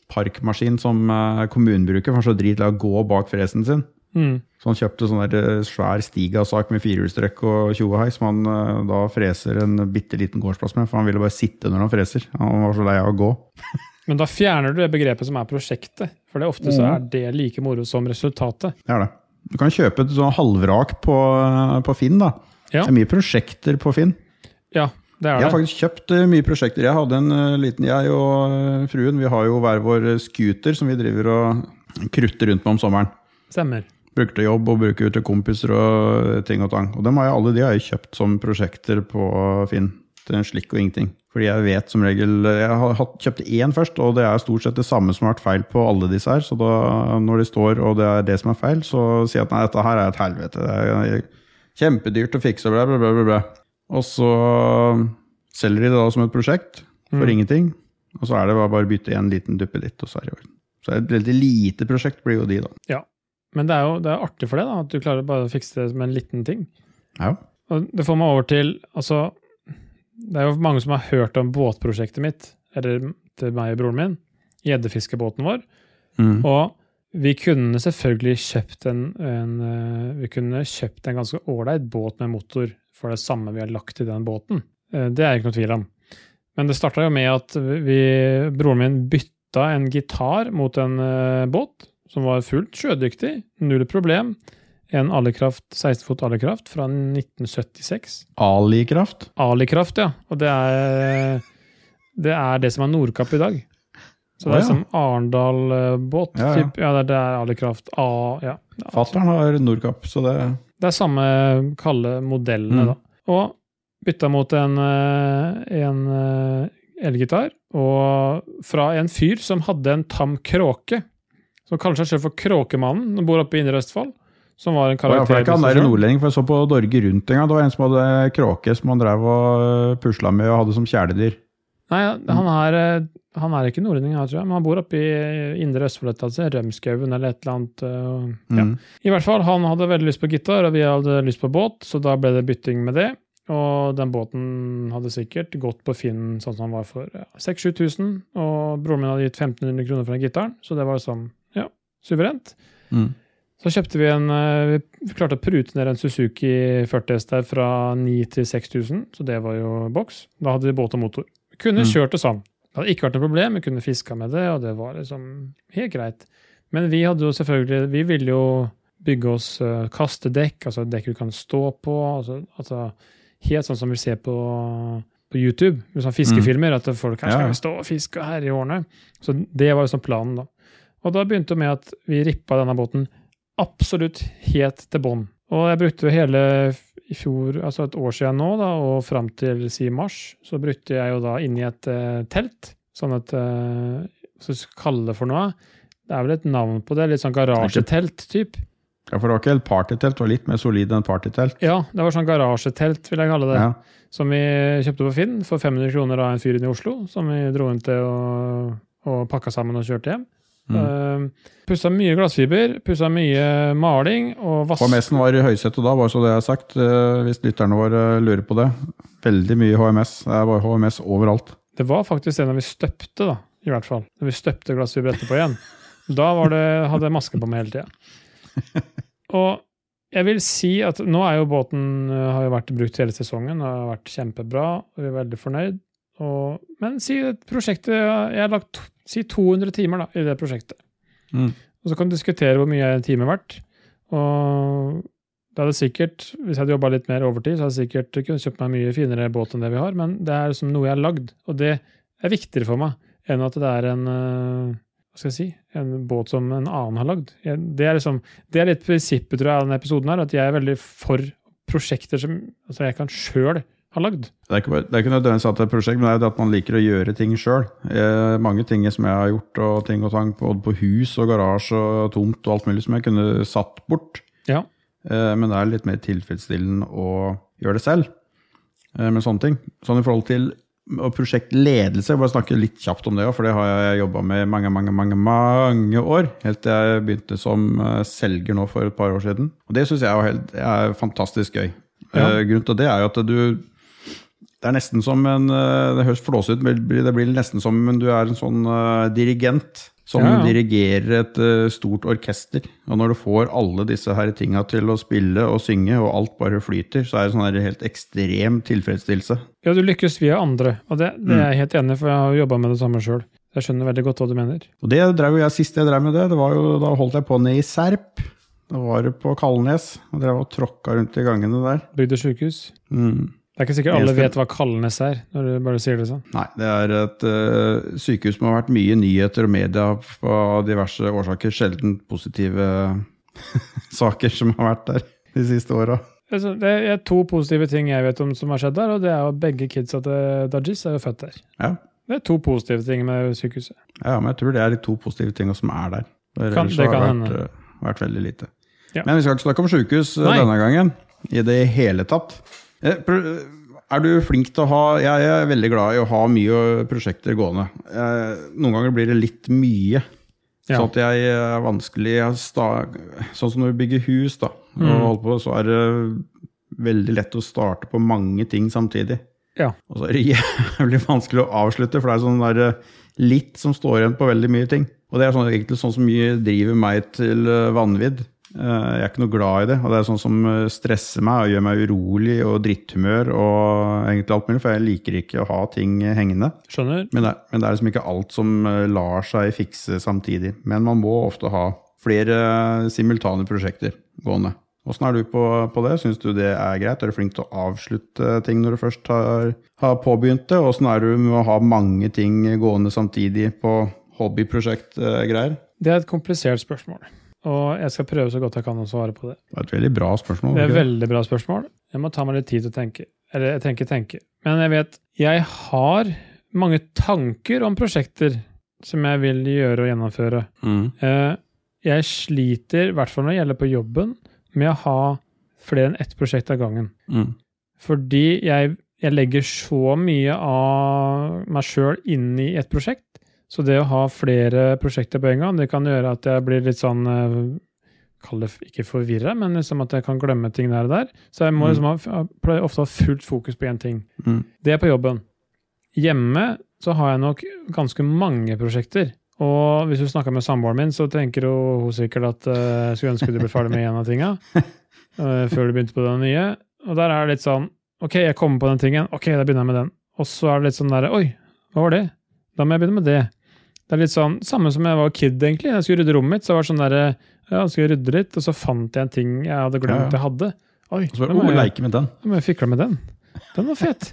[SPEAKER 2] parkmaskin som eh, kommunen bruker, for han er så dritlei av å gå bak fresen sin.
[SPEAKER 1] Mm.
[SPEAKER 2] Så han kjøpte sånn der eh, svær Stiga-sak med firehjulstrekk og tjoehei, som han eh, da freser en bitte liten gårdsplass med, for han ville bare sitte når han freser. Han var så lei av å gå.
[SPEAKER 1] Men da fjerner du det begrepet som er prosjektet. For det ofte så
[SPEAKER 2] Mhm.
[SPEAKER 1] er det like moro som resultatet.
[SPEAKER 2] Det er det. Du kan kjøpe et sånn halvvrak på, på Finn, da.
[SPEAKER 1] Ja.
[SPEAKER 2] Det er mye prosjekter på Finn.
[SPEAKER 1] Ja, det er det.
[SPEAKER 2] Jeg har faktisk kjøpt eh, mye prosjekter. Jeg hadde en eh, liten, jeg og eh, fruen, vi har jo hver vår scooter som vi driver og krutter rundt med om sommeren.
[SPEAKER 1] Stemmer.
[SPEAKER 2] Bruker til jobb og bruker til kompiser og ting og tang. Og dem har jeg, alle de har jeg kjøpt som prosjekter på Finn. Til en slikk og ingenting. Fordi jeg vet som regel Jeg har kjøpt én først, og det er stort sett det samme som har vært feil på alle disse her. Så da, når de står og det er det som er feil, så sier jeg at nei, dette her er et helvete. Det er kjempedyrt å fikse, bla, bla, bla. bla. Og så selger de det da som et prosjekt for
[SPEAKER 1] Mm.
[SPEAKER 2] ingenting. Og så er det bare å bytte en liten duppe ditt, og så er det i orden. Så et veldig lite prosjekt blir jo de, da. Ja.
[SPEAKER 1] Men det er jo det er artig for det, da, at du klarer bare å fikse det med en liten ting.
[SPEAKER 2] Ja.
[SPEAKER 1] Og det får meg over til Altså, det er jo mange som har hørt om båtprosjektet mitt, eller til meg og broren min, gjeddefiskebåten vår.
[SPEAKER 2] Mm.
[SPEAKER 1] Og vi kunne selvfølgelig kjøpt en, en eh, Vi kunne kjøpt en ganske ålreit båt med motor for det samme vi har lagt i den båten. Eh, Det er ikke noe tvil om. Men det starta jo med at vi, broren min bytta en gitar mot en eh, båt som var fullt sjødyktig. Null problem. En Alikraft, 16 fot Alikraft fra 1976.
[SPEAKER 2] Alikraft?
[SPEAKER 1] Alikraft, ja. Og det er det, er det som er Nordkapp i dag. Så det er
[SPEAKER 2] ja.
[SPEAKER 1] som Arendal-båt.
[SPEAKER 2] Ja, ja.
[SPEAKER 1] ja, det, er- Alikraft A. Ja.
[SPEAKER 2] Fattern har Nordkapp, så det
[SPEAKER 1] Det er samme kalde modellene,
[SPEAKER 2] Mm.
[SPEAKER 1] da. Og bytta mot en, eh, en eh, elgitar, og fra en fyr som hadde en tam kråke. Som kaller seg selv for Kråkemannen, bor oppe i Indre Østfold. Som var en
[SPEAKER 2] karakter. ja, for det er ikke han der nordlending, for jeg så på Dorge Rundt en gang. Det var en som hadde kråke som han drev og pusla med og hadde som kjæledyr.
[SPEAKER 1] Nei, han er, eh, han er ikke nordlending, her, tror jeg, men han bor oppe i Indre Østfold, altså, Rømskauen eller et eller annet. eh, Ja.
[SPEAKER 2] Mm.
[SPEAKER 1] I hvert fall, han hadde veldig lyst på gitar, og vi hadde lyst på båt, så da ble det bytting med det. Og den båten hadde sikkert gått på Finn sånn som han var for ja, 6000-7000, og broren min hadde gitt 1500 kroner for den gitaren, så det var liksom, ja, suverent.
[SPEAKER 2] Mm.
[SPEAKER 1] Så kjøpte vi en eh, Vi klarte å prute ned en Suzuki 40S der fra 9000 til 6000, så det var jo boks. Da hadde vi båt og motor. Kunne
[SPEAKER 2] Mm.
[SPEAKER 1] kjørt det sånn. Det hadde ikke vært noe problem, vi kunne fiska med det, og det var liksom helt greit. Men vi hadde jo selvfølgelig Vi ville jo bygge oss uh, kastedekk, altså dekk du kan stå på. Altså, altså Helt sånn som vi ser på, på YouTube, med sånne fiskefilmer. At folk her skal
[SPEAKER 2] ja.
[SPEAKER 1] stå og fiske her i årene. Så det var sånn planen, da. Og da begynte det med at vi rippa denne båten absolutt helt til bånn. Og jeg brukte jo hele i fjor, altså et år siden nå, da, og fram til si mars, så brukte jeg jo da inni et uh, telt. Sånn et uh, Hva skal vi kalle det for noe? Det er vel et navn på det? Litt sånn garasjetelt-typ.
[SPEAKER 2] Ja, for det var ikke helt partytelt, det var litt mer solid enn partytelt.
[SPEAKER 1] Ja, det var sånn garasjetelt, vil jeg kalle det.
[SPEAKER 2] Ja.
[SPEAKER 1] Som vi kjøpte på Finn for 500 kroner av en fyr inne i Oslo. Som vi dro inn til og, og pakka sammen og kjørte hjem.
[SPEAKER 2] Mm.
[SPEAKER 1] Uh, pussa mye glassfiber, pussa mye maling og vask...
[SPEAKER 2] HMS-en var i høysetet da, bare så det er sagt, eh, hvis lytterne våre lurer på det. Veldig mye HMS. Det var HMS overalt.
[SPEAKER 1] Det var faktisk det når vi støpte, da, i hvert fall. Når vi støpte glassfiber etterpå igjen. Da var det, hadde jeg maske på meg hele tida. Og jeg vil si at nå er jo båten eh, har jo vært brukt hele sesongen og har vært kjempebra. og Vi er veldig fornøyd. Og, men si et prosjektet Jeg har lagt si 200 timer da, i det prosjektet.
[SPEAKER 2] Mm.
[SPEAKER 1] Og så kan du diskutere hvor mye en time er verdt. Og det hadde sikkert, hvis jeg hadde jobba litt mer overtid, så hadde jeg sikkert kunnet kjøpt meg en mye finere båt enn det vi har, men det er liksom noe jeg har lagd. Og det er viktigere for meg enn at det er en øh, hva skal jeg si, en båt som en annen har lagd. Det, er liksom, det er litt prinsippet tror jeg, av denne episoden, her, at jeg er veldig for prosjekter som altså jeg kan sjøl ha lagd.
[SPEAKER 2] Det er ikke, det er ikke nødvendigvis at det er et prosjekt, men det er at man liker å gjøre ting sjøl. Eh, mange ting som jeg har gjort, og ting og tang, både på hus og garasje og tomt og alt mulig, som jeg kunne satt bort.
[SPEAKER 1] Ja.
[SPEAKER 2] Eh, men det er litt mer tilfredsstillende å gjøre det selv eh, med sånne ting. Sånn i forhold til og prosjektledelse, jeg bare snakke litt kjapt om det for det har jeg jobba med mange, mange, mange mange år. Helt til jeg begynte som eh, selger nå for et par år siden. Og det syns jeg er, helt, er fantastisk gøy.
[SPEAKER 1] Ja.
[SPEAKER 2] Eh, grunnen til det er jo at du det er nesten som en eh, Det høres flåsete ut, men det blir nesten som om du er en sånn uh, dirigent. Som
[SPEAKER 1] Ja, ja.
[SPEAKER 2] dirigerer et uh, stort orkester. Og når du får alle disse her tinga til å spille og synge, og alt bare flyter, så er det sånn her helt ekstrem tilfredsstillelse.
[SPEAKER 1] Ja, du lykkes via andre, og det, det er jeg helt enig i, for jeg har jo jobba med det samme sjøl. Jeg skjønner veldig godt hva du mener.
[SPEAKER 2] Og det drev jo jeg sist jeg drev med det. det var jo, da holdt jeg på ned i Serp. Da var det på Kalnes. Og drev og tråkka rundt i gangene der.
[SPEAKER 1] Bygde sykehus.
[SPEAKER 2] Mm.
[SPEAKER 1] Det er ikke sikkert alle vet hva Kalnes er, når du bare sier det sånn.
[SPEAKER 2] Nei, det er et uh, sykehus som har vært mye nyheter og media av diverse årsaker. Sjelden positive saker som har vært der de siste åra.
[SPEAKER 1] Altså, det er to positive ting jeg vet om som har skjedd der, og det er at begge kidsa til Dajis er jo født der.
[SPEAKER 2] Ja.
[SPEAKER 1] Det er to positive ting med sykehuset.
[SPEAKER 2] ja, men jeg tror det er de to positive tinga som er der. Det,
[SPEAKER 1] Kan- det kan
[SPEAKER 2] det
[SPEAKER 1] hende.
[SPEAKER 2] vært, eh, vært veldig lite.
[SPEAKER 1] Ja.
[SPEAKER 2] Men vi skal ikke snakke om sjukehus eh,
[SPEAKER 1] Nei.
[SPEAKER 2] denne gangen. I det hele tatt. Eh, Er du flink til å ha Jeg er veldig glad i å ha mye prosjekter gående. Eh, Noen ganger blir det litt mye.
[SPEAKER 1] Ja.
[SPEAKER 2] Sånn at jeg er vanskelig Sånn som når vi bygger hus, da, og
[SPEAKER 1] Mm.
[SPEAKER 2] på, så er det veldig lett å starte på mange ting samtidig.
[SPEAKER 1] Ja.
[SPEAKER 2] Og så er det jævlig vanskelig å avslutte, for det er sånn der, eh, litt som står igjen på veldig mye ting. Og det er sånn, egentlig sånn som driver meg til eh, vanvidd. Eh, Jeg er ikke noe glad i det, og det er sånn som eh, stresser meg og gjør meg urolig og dritthumør og egentlig alt mulig, for jeg liker ikke å ha ting hengende.
[SPEAKER 1] Skjønner?
[SPEAKER 2] Men det, men det er liksom ikke alt som eh, lar seg fikse samtidig. Men man må ofte ha flere eh, simultane prosjekter gående. Åssen er du på, på det? Syns du det er greit? Er du flink til å avslutte ting når du først har, har påbegynt det? Åssen er du med å ha mange ting gående samtidig på hobbyprosjektgreier?
[SPEAKER 1] Det er et komplisert spørsmål, og jeg skal prøve så godt jeg kan å svare på det.
[SPEAKER 2] Det er et veldig bra spørsmål.
[SPEAKER 1] Det er et veldig bra spørsmål. Jeg må ta meg litt tid til å tenke. Eller jeg tenker, tenke. Men jeg vet Jeg har mange tanker om prosjekter som jeg vil gjøre og gjennomføre.
[SPEAKER 2] Mm.
[SPEAKER 1] Eh, Jeg sliter, i hvert fall når det gjelder på jobben, med å ha flere enn ett prosjekt av gangen.
[SPEAKER 2] Mm.
[SPEAKER 1] Fordi jeg, jeg legger så mye av meg sjøl inn i et prosjekt. Så det å ha flere prosjekter på en gang, det kan gjøre at jeg blir litt sånn eh, Kall det ikke forvirra, men liksom at jeg kan glemme ting der og der. Så jeg må
[SPEAKER 2] Mm.
[SPEAKER 1] liksom ha, pleier ofte å ha fullt fokus på én ting.
[SPEAKER 2] Mm.
[SPEAKER 1] Det er på jobben. Hjemme så har jeg nok ganske mange prosjekter. Og hvis du snakker med samboeren min, så tenker hun, hun sikkert at eh, jeg skulle ønske du ble ferdig med en av tinga uh, før du begynte på den nye. Og der er det litt sånn Ok, jeg kommer på den tingen. Ok, da begynner jeg med den. Og så er det litt sånn derre Oi, hva var det? Da må jeg begynne med det. Det er litt sånn samme som jeg var kid, egentlig. Jeg skulle rydde rommet mitt, så var det sånn derre Ja, jeg skulle rydde litt, og så fant jeg en ting jeg hadde glemt
[SPEAKER 2] Ja, ja.
[SPEAKER 1] jeg hadde. Oi,
[SPEAKER 2] Og så var
[SPEAKER 1] det,
[SPEAKER 2] oh, leke med den.
[SPEAKER 1] Ja, men jeg fikla med den. Den var fet.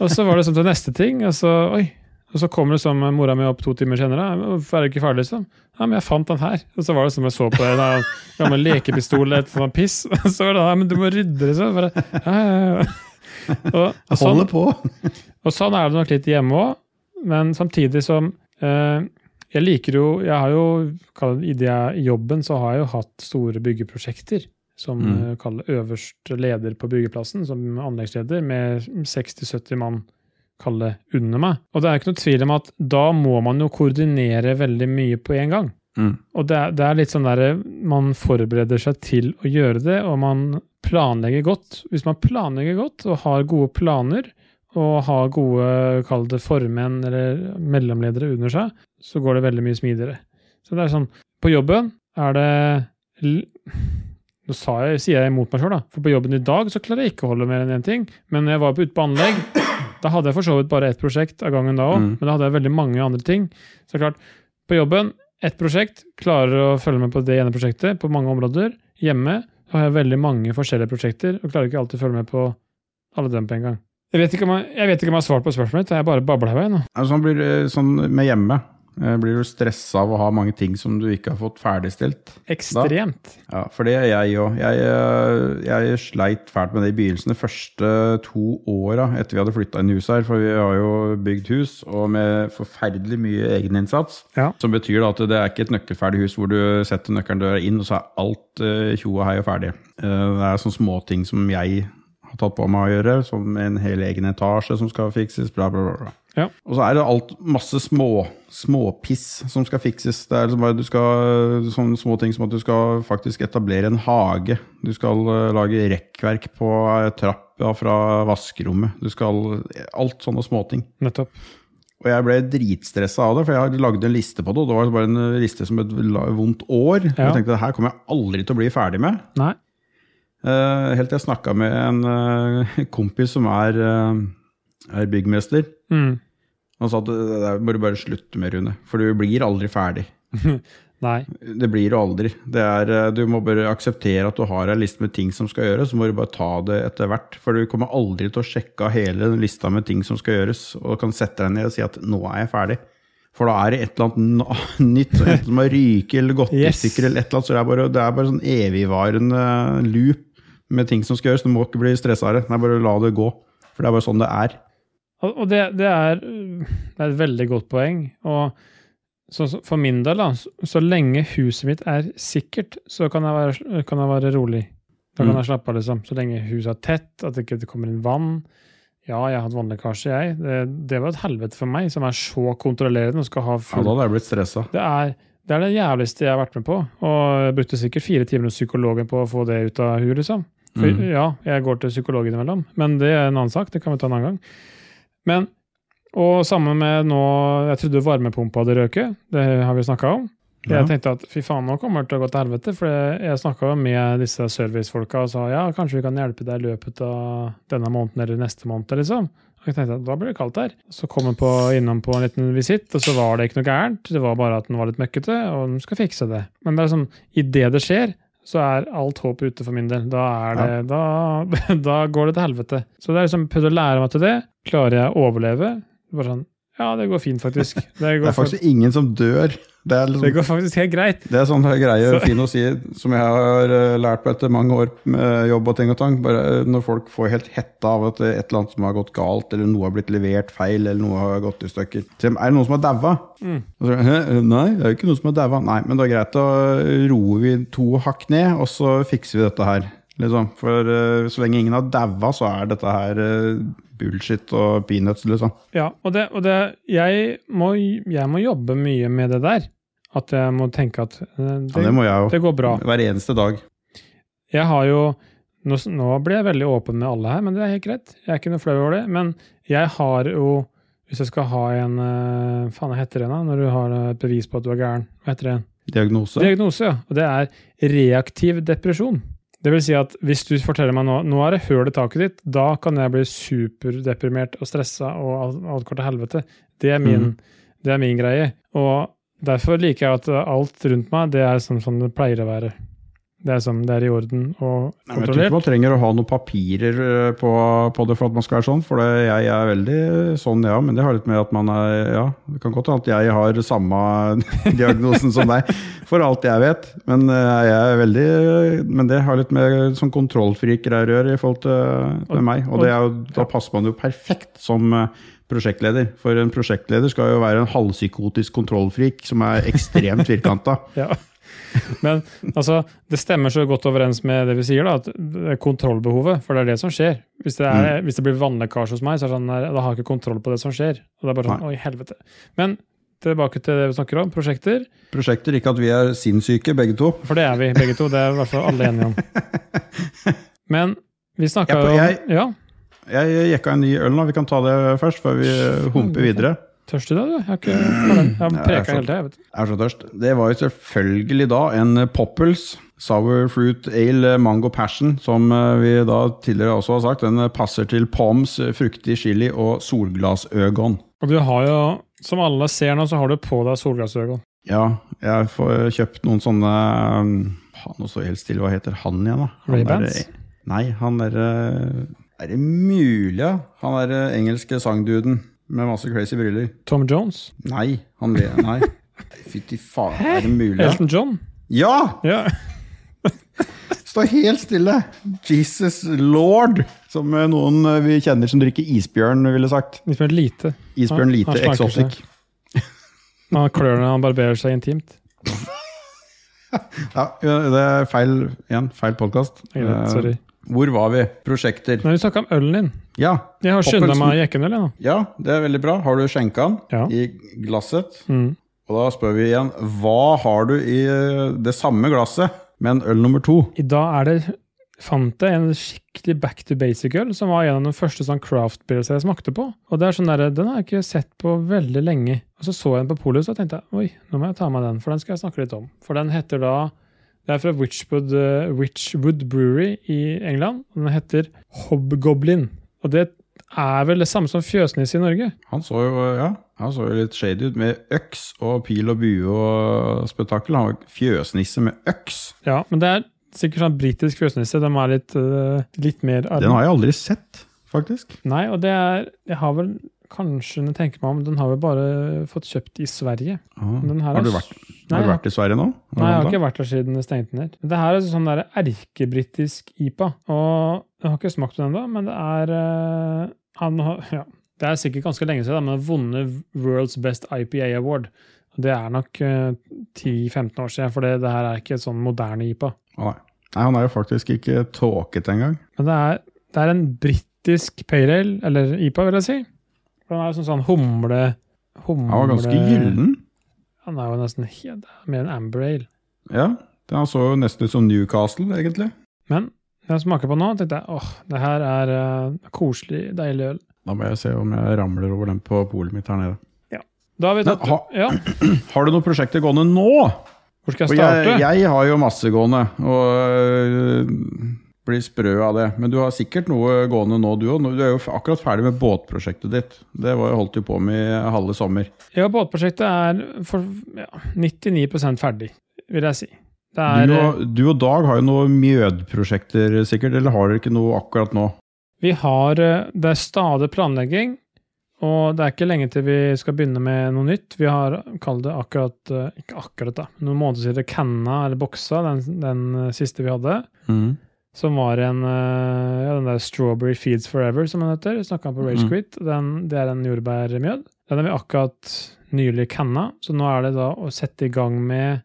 [SPEAKER 1] Og så var det sånn til neste ting, og så Oi, Og så kommer det sånn mora mi opp to timer senere. 'Hvorfor er det ikke ferdig?' liksom? Ja, men jeg fant den her. Og så var det som jeg så på en gammel lekepistol et sånt piss. Og så var det ja, men du må rydde, liksom. Bare, ja, ja, ja. Og, og, sånn,
[SPEAKER 2] på!
[SPEAKER 1] og sånn er det nok litt hjemme òg. Men samtidig som Jeg liker jo Jeg har jo I det jeg- jobben så har jeg jo hatt store byggeprosjekter. Som
[SPEAKER 2] Mm.
[SPEAKER 1] eh, kaller øverste leder på byggeplassen, som anleggsleder, med 60-70 mann kalle under meg. Og det er ikke noe tvil om at da må man jo koordinere veldig mye på en gang.
[SPEAKER 2] Mm.
[SPEAKER 1] Og det er, det er litt sånn der man forbereder seg til å gjøre det, og man planlegger godt. Hvis man planlegger godt og har gode planer, og har gode, kall det formenn eller mellomledere under seg, så går det veldig mye smidigere. Så det er sånn, på jobben er det Nå sa jeg, sier jeg imot meg sjøl, da. For på jobben i dag så klarer jeg ikke å holde mer enn én ting. Men når jeg var ute på anlegg, da hadde jeg for så vidt bare ett prosjekt av gangen da òg.
[SPEAKER 2] Mm.
[SPEAKER 1] Men da hadde jeg veldig mange andre ting. Så det er klart, på jobben, ett prosjekt, klarer å følge med på det ene prosjektet på mange områder. Hjemme har jeg veldig mange forskjellige prosjekter, og klarer ikke alltid å følge med på alle dem på en gang. Jeg vet ikke om jeg, jeg, vet ikke om jeg har svart på spørsmålet jeg bare babler i vei nå.
[SPEAKER 2] Altså, sånn, blir, sånn med hjemme, eh, blir du stressa av å ha mange ting som du ikke har fått ferdigstilt?
[SPEAKER 1] Ekstremt.
[SPEAKER 2] Ja, for det er jeg òg. Jeg, eh, jeg sleit fælt med det i begynnelsen, de første to åra etter vi hadde flytta inn i huset her. For vi har jo bygd hus, og med forferdelig mye egeninnsats.
[SPEAKER 1] Ja.
[SPEAKER 2] Som betyr da at det er ikke et nøkkelferdig hus hvor du setter nøkkelen døra inn, og så er alt eh, tjo og hei og ferdig. Det er sånne småting som jeg har tatt på meg å gjøre, som en hel egen etasje som skal fikses, bla, bla, bla.
[SPEAKER 1] Ja.
[SPEAKER 2] Og så er det alt masse små, småpiss som skal fikses. Det er liksom bare, du skal, sånne små ting som at du skal faktisk etablere en hage. Du skal eh, lage rekkverk på trappa fra vaskerommet. Du skal Alt sånne småting.
[SPEAKER 1] Nettopp.
[SPEAKER 2] Og jeg ble dritstressa av det, for jeg lagde en liste på det. Og det var bare en liste som et vondt år.
[SPEAKER 1] Ja.
[SPEAKER 2] Jeg tenkte her kommer jeg aldri til å bli ferdig med.
[SPEAKER 1] Nei.
[SPEAKER 2] Eh, helt til jeg snakka med en eh, kompis som er, eh, er byggmester.
[SPEAKER 1] Mm.
[SPEAKER 2] Han sa at det, må du bare slutte med, Rune. For du blir aldri ferdig.
[SPEAKER 1] Nei.
[SPEAKER 2] Det blir du aldri. Det er, du må bare akseptere at du har en liste med ting som skal gjøres, så må du bare ta det etter hvert. For du kommer aldri til å sjekke av hele den lista med ting som skal gjøres, og kan sette deg ned og si at 'nå er jeg ferdig'. For da er det et eller annet nytt, som har ryket eller gått i stykker, eller et eller annet, så det er bare, det er bare sånn evigvarende loop med ting som skal gjøres. Du må ikke bli stressa av det. Nei, bare la det gå. For det er bare sånn det er.
[SPEAKER 1] Og det, det, er, det er et veldig godt poeng. Og så, for min del, da, så, så lenge huset mitt er sikkert, så kan jeg være, kan jeg være rolig. Da kan
[SPEAKER 2] Mm.
[SPEAKER 1] jeg slappe av, liksom. Så lenge huset er tett, at det ikke kommer inn vann. Ja, jeg har hatt vannlekkasje, jeg. Det, det var et helvete for meg, som er så kontrollerende og skal ha
[SPEAKER 2] Ja, da hadde jeg blitt stressa.
[SPEAKER 1] det er, det er det jævligste jeg har vært med på. Og jeg brukte sikkert fire timer hos psykologen på å få det ut av huet, liksom. For,
[SPEAKER 2] Mm.
[SPEAKER 1] Ja, jeg går til psykolog innimellom, men det er en annen sak. Det kan vi ta en annen gang. Men, og sammen med nå Jeg trodde varmepumpa hadde røket. Det har vi snakka om. Jeg tenkte at fy faen, nå kommer det til å gå til helvete. For jeg, snakka med disse servicefolka og sa ja, kanskje vi kan hjelpe deg i løpet av denne måneden eller neste måned, liksom. Og jeg tenkte at da blir det kaldt her. Så kom på, innom på en liten visitt, og så var det ikke noe gærent. Det var bare at den var litt møkkete, og den skal fikse det. Men det er sånn, idet det skjer, så er alt håp ute for min del. Da, det, da, da går det til helvete. Så det er liksom prøvd å lære meg til det. Klarer jeg å overleve? Bare sånn, ja, det går fint, faktisk. Det
[SPEAKER 2] Det er faktisk ingen som dør. Det er,
[SPEAKER 1] det
[SPEAKER 2] liksom,
[SPEAKER 1] går faktisk helt greit.
[SPEAKER 2] det er sånn greie fin å si, som jeg har eh, lært på etter mange år med jobb og ting og tang. Bare eh, når folk får helt hetta av at et eller annet som har gått galt, eller noe har blitt levert feil, eller noe har gått i stykker. Er det noen som har daua?
[SPEAKER 1] Mm.
[SPEAKER 2] Og? Nei, det er jo ikke noen som har daua. Nei, men det er greit. Da roer vi to hakk ned, og så fikser vi dette her. Liksom. For eh, så lenge ingen har daua, så er dette her eh, bullshit og peanuts, liksom.
[SPEAKER 1] Ja, og, det, og det, jeg, må, jeg må jobbe mye med det der. At jeg må tenke at det,
[SPEAKER 2] Ja,
[SPEAKER 1] det,
[SPEAKER 2] må jeg jo.
[SPEAKER 1] det går bra.
[SPEAKER 2] Hver eneste dag.
[SPEAKER 1] Jeg har jo nå, nå blir jeg veldig åpen med alle her, men det er helt greit. Jeg er ikke noe flau over det. Men jeg har jo Hvis jeg skal ha en Hva Faen, heter det da? Når du har et bevis på at du er gæren? Hva heter det?
[SPEAKER 2] Diagnose.
[SPEAKER 1] Diagnose, ja. Og det er reaktiv depresjon. Det vil si at hvis du forteller meg nå nå er det høl i taket ditt, da kan jeg bli superdeprimert og stressa og alt, går til helvete. Det er, min, det er min greie. Og derfor liker jeg at alt rundt meg det er sånn som det pleier å være. Det er, sånn, det er i orden og
[SPEAKER 2] Nei, men jeg tror ikke man trenger å ha noen papirer eh, på, på det for at man skal være sånn, for det, jeg er veldig sånn, ja, men det har litt med at man er, ja, det kan godt hende at jeg har samme diagnosen som deg, for alt jeg vet, men eh, jeg er veldig, men det har litt med sånn kontrollfriker å gjøre i forhold til, til meg, og det er jo, da passer man jo perfekt som eh, prosjektleder, for en prosjektleder skal jo være en halvpsykotisk kontrollfrik som er ekstremt firkanta.
[SPEAKER 1] Ja. Men altså, det stemmer så godt overens med det vi sier, da, at det er kontrollbehovet. For det er det som skjer. Hvis det, er, hvis det blir vannlekkasje hos meg, så er det sånn, da har jeg ikke kontroll på det som skjer. Og det er bare sånn, oi helvete. Men tilbake til det vi snakker om, prosjekter.
[SPEAKER 2] Prosjekter, ikke at vi er sinnssyke begge to.
[SPEAKER 1] For det er vi begge to. Det er i hvert fall alle enige om. Men vi snakka jo om Ja,
[SPEAKER 2] Jeg jekka en ny øl nå, vi kan ta det først, før vi humper videre.
[SPEAKER 1] Tørst i dag, du? Jeg har ikke. Jeg har preka hele tida, jeg
[SPEAKER 2] er så tørst. Det var jo selvfølgelig da en Poppels Sour Fruit Ale Mango Passion, som eh, vi da tidligere også har sagt. Den passer til Poms, fruktig chili og solglasøgon.
[SPEAKER 1] Og du har jo, som alle ser nå, så har du på deg solglassøgon.
[SPEAKER 2] Ja, jeg får kjøpt noen sånne Nå står helt stille. Hva heter han igjen, da? Raybands?
[SPEAKER 1] Ray-Bans?
[SPEAKER 2] Nei, han derre Er det mulig, ja? Han derre engelske sangduden med masse crazy briller.
[SPEAKER 1] Tom Jones.
[SPEAKER 2] Nei, han le... Nei. Fytti faen, er det mulig?
[SPEAKER 1] Elton John.
[SPEAKER 2] Ja!
[SPEAKER 1] Ja.
[SPEAKER 2] Stå helt stille! Jesus lord! Som eh, noen eh, vi kjenner som drikker isbjørn, ville sagt.
[SPEAKER 1] Isbjørn lite.
[SPEAKER 2] Isbjørn lite
[SPEAKER 1] han slanker
[SPEAKER 2] exotic.
[SPEAKER 1] Han klør når han barberer seg intimt.
[SPEAKER 2] Ja, det er feil igjen. Feil podkast.
[SPEAKER 1] Sorry.
[SPEAKER 2] Hvor var vi? Prosjekter.
[SPEAKER 1] Nei, vi snakka om ølen din.
[SPEAKER 2] Ja,
[SPEAKER 1] Jeg har skynda meg å jekke en øl,
[SPEAKER 2] ja, det er veldig bra. Har du skjenka den
[SPEAKER 1] Ja.
[SPEAKER 2] i glasset?
[SPEAKER 1] Mm.
[SPEAKER 2] Og da spør vi igjen, hva har du i eh, det samme glasset, men øl nummer to?
[SPEAKER 1] I dag er det fant jeg en skikkelig back to basic-øl, som var en av de første sånn craft beers jeg smakte på. Og det er sånn der, Den har jeg ikke sett på veldig lenge. Og så så jeg den på polet, og tenkte jeg oi, nå må jeg ta med den, for den skal jeg snakke litt om. For den heter da Det er fra Witchwood, uh, Witchwood Brewery i England. og Den heter Hobgoblin. Og det er vel det samme som fjøsnisse i Norge.
[SPEAKER 2] Han så jo ja, han så jo litt shady ut, med øks og pil og bue og spetakkel. Han var fjøsnisse med øks.
[SPEAKER 1] Ja, Men det er sikkert sånn britisk fjøsnisse. De er litt, uh, litt mer
[SPEAKER 2] Den har jeg aldri sett, faktisk.
[SPEAKER 1] Nei, og det er Jeg har vel kanskje, jeg tenker meg om, den har vel bare fått kjøpt i Sverige.
[SPEAKER 2] Ah. Har du vært, har du vært i Sverige nå?
[SPEAKER 1] Nei, jeg har ikke vært der siden det stengte ned. Det her er sånn der erkebritisk IPA. Og jeg har ikke smakt den ennå, men det er uh, han ja, Det er sikkert ganske lenge siden, men han har vunnet World's Best IPA Award. Det er nok uh, 10-15 år siden, for det, det her er ikke et sånn moderne IPA.
[SPEAKER 2] Nei. nei, han er jo faktisk ikke tåket engang.
[SPEAKER 1] Men det er, det er en britisk pale ale, eller IPA, vil jeg si. For den er jo sånn, sånn humle, humle
[SPEAKER 2] Han var ganske gyllen.
[SPEAKER 1] Han er jo nesten er mer en amber ale.
[SPEAKER 2] Ja, den så jo nesten ut som Newcastle, egentlig.
[SPEAKER 1] Men når jeg smaker på den nå, tenkte jeg åh, det her er uh, koselig, deilig øl.
[SPEAKER 2] Da må jeg se om jeg ramler over den på polet mitt her nede.
[SPEAKER 1] Da har vi tatt
[SPEAKER 2] ha-
[SPEAKER 1] Ja,
[SPEAKER 2] Har du noen prosjekter gående nå?
[SPEAKER 1] hvor skal jeg starte?
[SPEAKER 2] jeg, jeg har jo masse gående, og øh, blir sprø av det. Men du har sikkert noe gående nå, du òg. Du er jo akkurat ferdig med båtprosjektet ditt. Det var holdt du på med i halve sommer.
[SPEAKER 1] Ja, båtprosjektet er for ja, 99 ferdig, vil jeg si. Det er,
[SPEAKER 2] Du og, du og Dag har jo noen mjødprosjekter sikkert, eller har dere ikke noe akkurat nå?
[SPEAKER 1] Vi har eh, Det er stadig planlegging, og det er ikke lenge til vi skal begynne med noe nytt. Vi har kalt det akkurat eh, Ikke akkurat, da. Noen måneder siden canna, eller boksa, den, den eh, siste vi hadde. Som var en eh, ja, den der Strawberry Feeds Forever, som den heter. Snakka på Rage
[SPEAKER 2] Mhm.
[SPEAKER 1] Den, det er en jordbærmjød. Den har vi akkurat nylig canna, så nå er det da å sette i gang med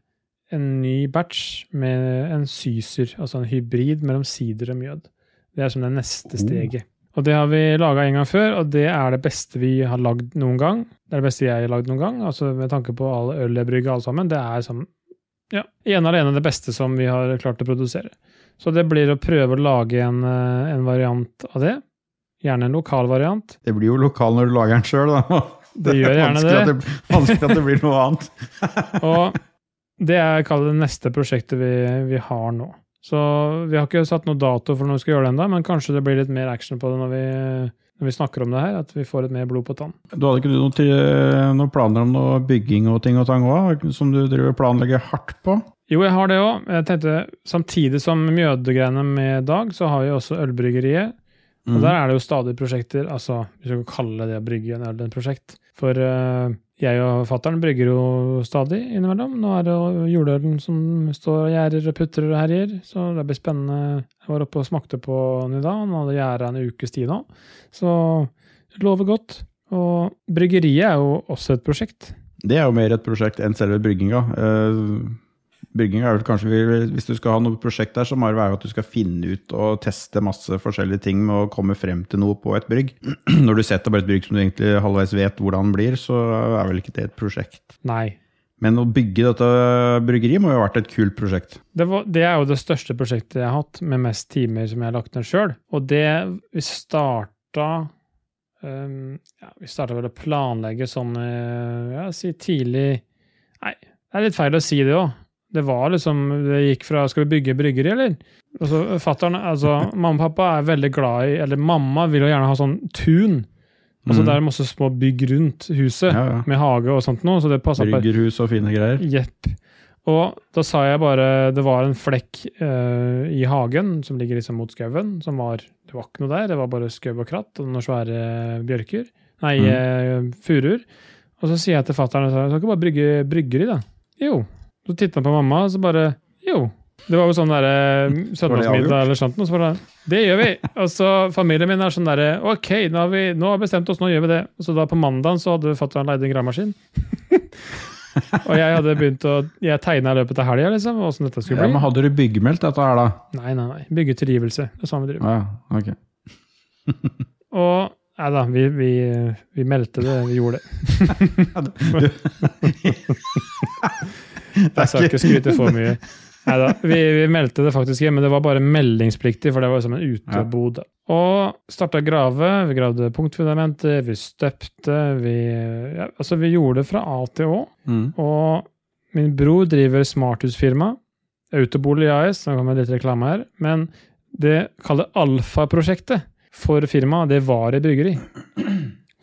[SPEAKER 1] en ny batch med en syser, altså en hybrid mellom sider og mjød. Det er som det neste steget. Og det har vi laga en gang før, og det er det beste vi har lagd noen gang. Det er det beste jeg har lagd noen gang, altså med tanke på all øl jeg brygger, alt sammen. Det er som ja, ene alene det beste som vi har klart å produsere. Så det blir å prøve å lage en, eh, en variant av det. Gjerne en lokal variant.
[SPEAKER 2] Det blir jo lokal når du lager den sjøl, da.
[SPEAKER 1] Det gjør gjerne det.
[SPEAKER 2] At det. Vanskelig at det blir noe annet.
[SPEAKER 1] Og det er det neste prosjektet vi, vi har nå. Så vi har ikke satt noe dato for når vi skal gjøre det ennå, men kanskje det blir litt mer action på det når vi, når vi snakker om det her. At vi får litt mer blod på tann.
[SPEAKER 2] Du hadde ikke noen, noen planer om noe bygging og ting og tang òg, som du driver planlegger hardt på?
[SPEAKER 1] Jo, jeg har det òg. Jeg tenkte, Samtidig som Mjødegreiene med Dag, så har vi også Ølbryggeriet. Og
[SPEAKER 2] Mm.
[SPEAKER 1] der er det jo stadig prosjekter, altså hvis du kan kalle det å brygge en øl et prosjekt. For uh, jeg og fattern brygger jo stadig innimellom. Nå er det jo juleølen som står og gjærer og putrer og herjer, så det blir spennende. Jeg var oppe og smakte på den i dag, han hadde gjerda en ukes tid nå. Så det lover godt. Og bryggeriet er jo også et prosjekt.
[SPEAKER 2] Det er jo mer et prosjekt enn selve brygginga. Uh, brygginga er vel kanskje, Hvis du skal ha noe prosjekt der, så må det være at du skal finne ut og teste masse forskjellige ting med å komme frem til noe på et brygg. Når du setter bare et brygg som du egentlig halvveis vet hvordan blir, så er vel ikke det et prosjekt.
[SPEAKER 1] Nei.
[SPEAKER 2] Men å bygge dette bryggeriet må jo ha vært et kult prosjekt.
[SPEAKER 1] Det, var, det er jo det største prosjektet jeg har hatt, med mest timer som jeg har lagt ned sjøl. Og det vi starta um, ja, Vi starta vel å planlegge sånn eh, ja, si tidlig Nei, det er litt feil å si det òg. Det var liksom Det gikk fra Skal vi bygge bryggeri, eller? Altså, fatteren, altså, mamma og pappa er veldig glad i Eller mamma vil jo gjerne ha sånn tun. Altså
[SPEAKER 2] Mm.
[SPEAKER 1] Det er masse små bygg rundt huset,
[SPEAKER 2] Ja, ja.
[SPEAKER 1] med hage og sånt noe. Så det passer på
[SPEAKER 2] Bryggerhus og fine greier.
[SPEAKER 1] Jepp. Og da sa jeg bare Det var en flekk eh, i hagen som ligger liksom mot skauen. som var, Det var ikke noe der, det var bare skau og kratt og noen svære bjørker. Nei,
[SPEAKER 2] Mm.
[SPEAKER 1] eh, furuer. Og så sier jeg til fatter'n at skal ikke bare brygge bryggeri, da. Jo. Så titta han på mamma, og så bare Jo. Det var jo sånn derre søndagsmiddag eller sånt, og så bare Det gjør vi! Og så familien min er sånn derre Ok, nå har vi nå har bestemt oss, nå gjør vi det. Og så da på mandagen så hadde fatter'n leid en gravemaskin. og jeg hadde begynt å Jeg tegna i løpet av helga, liksom, åssen dette skulle bli.
[SPEAKER 2] Ja, men hadde du byggemeldt dette her, da?
[SPEAKER 1] Nei, nei, nei. Byggetilgivelse. Det er sånn vi driver.
[SPEAKER 2] Ja, ok.
[SPEAKER 1] Og Nei da, vi, vi, vi meldte det. Vi gjorde det. Jeg skal ikke skryte for mye. Neida, vi, vi meldte det faktisk hjemme, men det var bare meldingspliktig, for det var som en utebod. Og starta å grave. Vi gravde punktfundamentet, vi støpte, vi ja, Altså, vi gjorde det fra A til Å.
[SPEAKER 2] Mm.
[SPEAKER 1] Og min bror driver smarthusfirma. Autobolig AS, nå kommer litt reklame her. Men det kaller Alfa-prosjektet for firmaet, det var et bryggeri.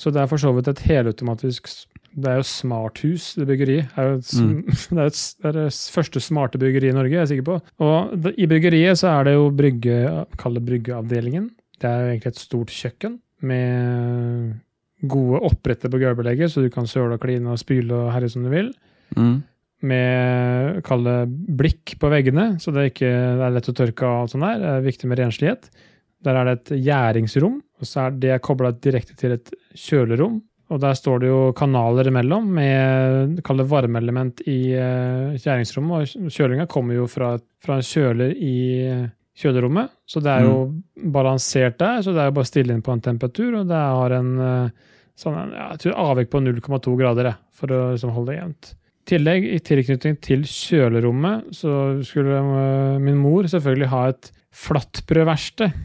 [SPEAKER 1] Så det er for så vidt et helautomatisk Det er jo smarthus, det bryggeriet. Det er jo
[SPEAKER 2] Mm.
[SPEAKER 1] det er et, det er første smarte bryggeriet i Norge, jeg er sikker på. Og det, i bryggeriet så er det jo brygge, kall det bryggeavdelingen. Det er jo egentlig et stort kjøkken med gode oppretter på gulvbelegget, så du kan søle og kline og spyle og herje som du vil
[SPEAKER 2] Mm.
[SPEAKER 1] med kall det blikk på veggene, så det, ikke, det er lett å tørke av. alt sånn der. Det er viktig med renslighet. Der er det et gjæringsrom, og så er det kobla direkte til et kjølerom. Og der står det jo kanaler imellom med kall det varmeelement i kjæringsrommet. Og kjølinga kommer jo fra, fra en kjøler i kjølerommet, så det er jo balansert der. Så det er jo bare å stille inn på en temperatur, og det har en eh, sånn, ja, jeg tror avvik på 0,2 grader for å liksom holde det jevnt. I tillegg, i tilknytning til kjølerommet, så skulle min mor selvfølgelig ha et flatbrødverksted.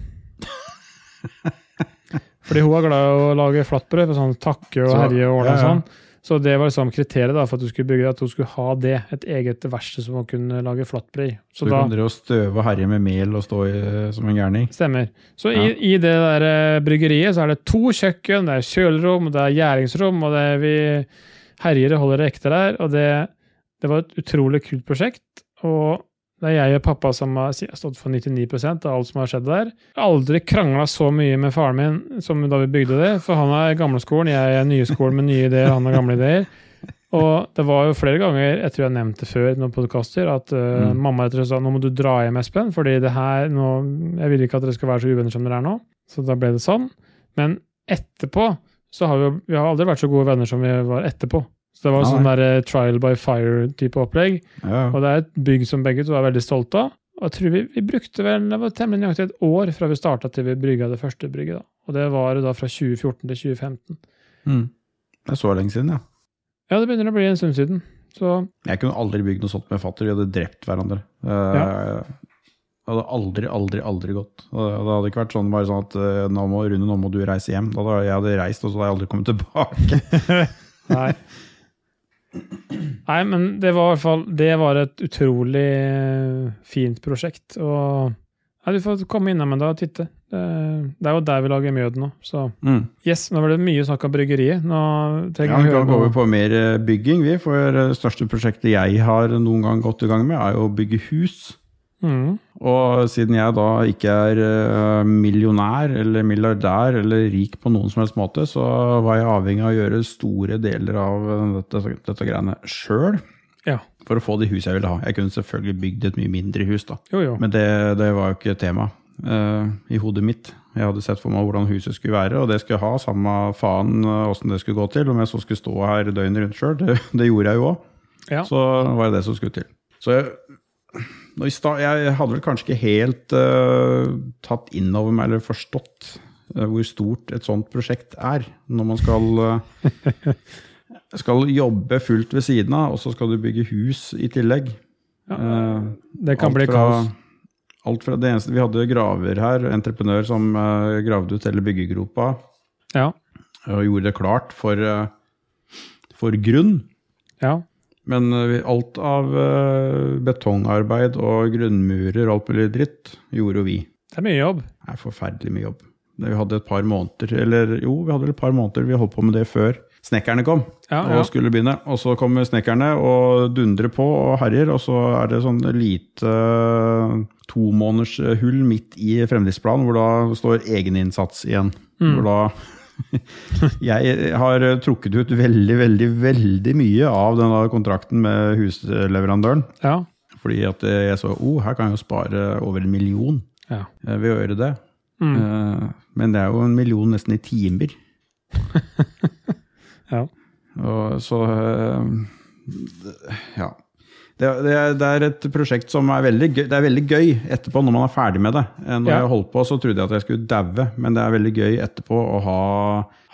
[SPEAKER 1] Fordi hun er glad i å lage flatbrød sånn takke og
[SPEAKER 2] Så-
[SPEAKER 1] herje og ordne
[SPEAKER 2] ja, ja.
[SPEAKER 1] sånn. Så det var liksom kriteriet da, for at du skulle bygge det, at hun skulle ha det. Et eget verksted som hun kunne lage flatbrød i.
[SPEAKER 2] Så
[SPEAKER 1] Så
[SPEAKER 2] du
[SPEAKER 1] da
[SPEAKER 2] kan drive og støve og herje med mel og stå i, som en gærning?
[SPEAKER 1] Stemmer. Så
[SPEAKER 2] Ja.
[SPEAKER 1] i, i det der eh, bryggeriet så er det to kjøkken, det er kjølerom, det er gjæringsrom, og det er vi herjere holder det ekte der. Og det, det var et utrolig kult prosjekt. Og det er jeg og pappa som har stått for 99% av alt som har skjedd der. Jeg har aldri krangla så mye med faren min som da vi bygde det. For han er gamleskolen, jeg er nye skolen med nye ideer, han har gamle ideer. Og det var jo flere ganger, jeg tror jeg nevnte det før i noen podkaster, at uh,
[SPEAKER 2] Mm.
[SPEAKER 1] mamma etter sa nå må du dra hjem, Espen, fordi det her nå, Jeg vil ikke at dere skal være så uvenner som dere er nå. Så da ble det sånn. Men etterpå så har vi jo Vi har aldri vært så gode venner som vi var etterpå. Så det var
[SPEAKER 2] Nei.
[SPEAKER 1] sånn der eh, trial by fire-type opplegg.
[SPEAKER 2] Ja.
[SPEAKER 1] Og det er et bygg som begge to er veldig stolte av. Og jeg tror vi, vi brukte vel det var temmelig nøyaktig et år fra vi starta til vi brygga det første brygget. da. Og det var da fra 2014 til 2015.
[SPEAKER 2] Mm. Det er så lenge siden, ja.
[SPEAKER 1] Ja, det begynner å bli en stund siden. Så
[SPEAKER 2] Jeg kunne aldri bygd noe sånt med fatter. Vi hadde drept hverandre. Ja. Det hadde aldri, aldri, aldri gått. Det hadde ikke vært sånn bare sånn at eh, nå må, Rune, nå må du reise hjem. Da hadde jeg hadde reist, og så hadde jeg aldri kommet tilbake.
[SPEAKER 1] Nei. Nei, men det var i hvert fall Det var et utrolig eh, fint prosjekt. Og ja, du får komme innom en dag og titte. Det, er jo der vi lager mjød nå. Så
[SPEAKER 2] Mm.
[SPEAKER 1] yes, nå var det mye snakk om bryggeriet. Nå trenger
[SPEAKER 2] Ja,
[SPEAKER 1] vi
[SPEAKER 2] kan gå over på mer eh, bygging, vi. For det største prosjektet jeg har noen gang gått i gang med, er jo å bygge hus.
[SPEAKER 1] Mm.
[SPEAKER 2] Og siden jeg da ikke er eh, millionær eller milliardær eller rik på noen som helst måte, så var jeg avhengig av å gjøre store deler av eh, dette, dette greiene sjøl.
[SPEAKER 1] Ja.
[SPEAKER 2] For å få de hus jeg ville ha. Jeg kunne selvfølgelig bygd et mye mindre hus, da.
[SPEAKER 1] Jo, jo.
[SPEAKER 2] Men det, det var jo ikke tema uh, i hodet mitt. Jeg hadde sett for meg hvordan huset skulle være, og det skulle jeg ha, samme faen åssen det skulle gå til. Om jeg så skulle stå her døgnet rundt sjøl, det, det gjorde jeg jo òg.
[SPEAKER 1] Ja.
[SPEAKER 2] Så var det det som skulle til. Så jeg, jeg hadde vel kanskje ikke helt uh, tatt inn over meg eller forstått uh, hvor stort et sånt prosjekt er, når man skal uh, skal jobbe fullt ved siden av, og så skal du bygge hus i tillegg. Ja,
[SPEAKER 1] Det kan bli
[SPEAKER 2] fra-
[SPEAKER 1] kaos.
[SPEAKER 2] Alt fra det eneste, Vi hadde graver her, entreprenør som gravde ut hele byggegropa
[SPEAKER 1] Ja.
[SPEAKER 2] og gjorde det klart for, for grunn.
[SPEAKER 1] ja.
[SPEAKER 2] Men eh, alt av eh, betongarbeid og grunnmurer og alt mulig dritt gjorde jo vi.
[SPEAKER 1] Det er mye jobb.
[SPEAKER 2] Det er forferdelig mye jobb. Vi hadde et par måneder, eller jo, vi hadde vel et par måneder, vi holdt på med det før snekkerne kom
[SPEAKER 1] Ja,
[SPEAKER 2] og
[SPEAKER 1] ja.
[SPEAKER 2] skulle begynne. Og så kommer snekkerne og dundrer på og herjer, og så er det sånn lite uh, tomåneders hull midt i fremdriftsplanen, hvor da står egeninnsats igjen. Hvor da Jeg har trukket ut veldig, veldig, veldig mye av denne kontrakten med husleverandøren.
[SPEAKER 1] ja.
[SPEAKER 2] Fordi at jeg så oh, her kan jeg jo spare over en million
[SPEAKER 1] ja.
[SPEAKER 2] eh, ved å gjøre det.
[SPEAKER 1] Mm.
[SPEAKER 2] Eh, Men det er jo en million nesten i timer.
[SPEAKER 1] Ja.
[SPEAKER 2] Og så eh, Ja. Det, det, er, et prosjekt som er veldig gøy. Det er veldig gøy etterpå, når man er ferdig med det. Eh, Når
[SPEAKER 1] Ja.
[SPEAKER 2] jeg holdt på, så trodde jeg at jeg skulle daue, men det er veldig gøy etterpå å ha,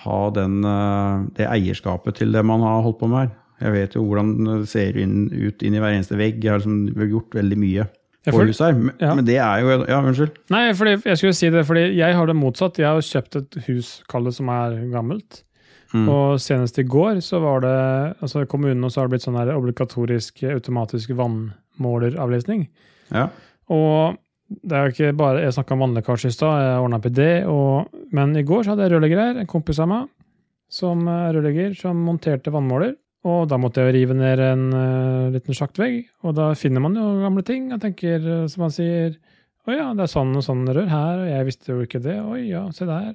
[SPEAKER 2] ha den, eh, det eierskapet til det man har holdt på med her. Jeg vet jo hvordan det ser inn, ut inn i hver eneste vegg. Jeg har liksom gjort veldig mye på huset her. Men,
[SPEAKER 1] ja.
[SPEAKER 2] men det er jo Ja, unnskyld.
[SPEAKER 1] Nei, jeg skulle si det, fordi jeg har det motsatt. Jeg har kjøpt et hus, kall det, som er gammelt.
[SPEAKER 2] Mm.
[SPEAKER 1] Og senest i går så var det altså kommunen så har det blitt sånn her obligatorisk automatisk vannmåleravlesning.
[SPEAKER 2] Ja.
[SPEAKER 1] Og det er jo ikke bare Jeg snakka om vannlekkasje i stad, jeg ordna opp i det. Og, men i går så hadde jeg rørlegger her, en kompis av meg som er rørlegger, som monterte vannmåler. Og da måtte jeg rive ned en uh, liten sjaktvegg, og da finner man jo gamle ting og tenker, eh, som han sier Å ja, det er sånn og sånn rør her, og jeg visste jo ikke det. Oi, ja, se der.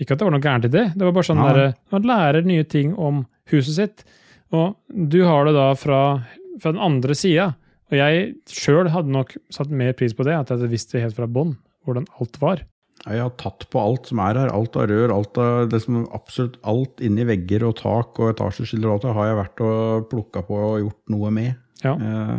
[SPEAKER 1] Ikke at det var noe gærent i det, det var bare sånn
[SPEAKER 2] Ja.
[SPEAKER 1] der, Man lærer nye ting om huset sitt. Og du har det da fra, fra den andre sida. Og jeg sjøl hadde nok satt mer pris på det, at jeg hadde visst det helt fra bånn, hvordan alt var.
[SPEAKER 2] Jeg har tatt på alt som er her. Alt av rør, alt av liksom absolutt alt inni vegger og tak og etasjeskiller og alt det har jeg vært og plukka på og gjort noe med.
[SPEAKER 1] Ja.
[SPEAKER 2] Eh,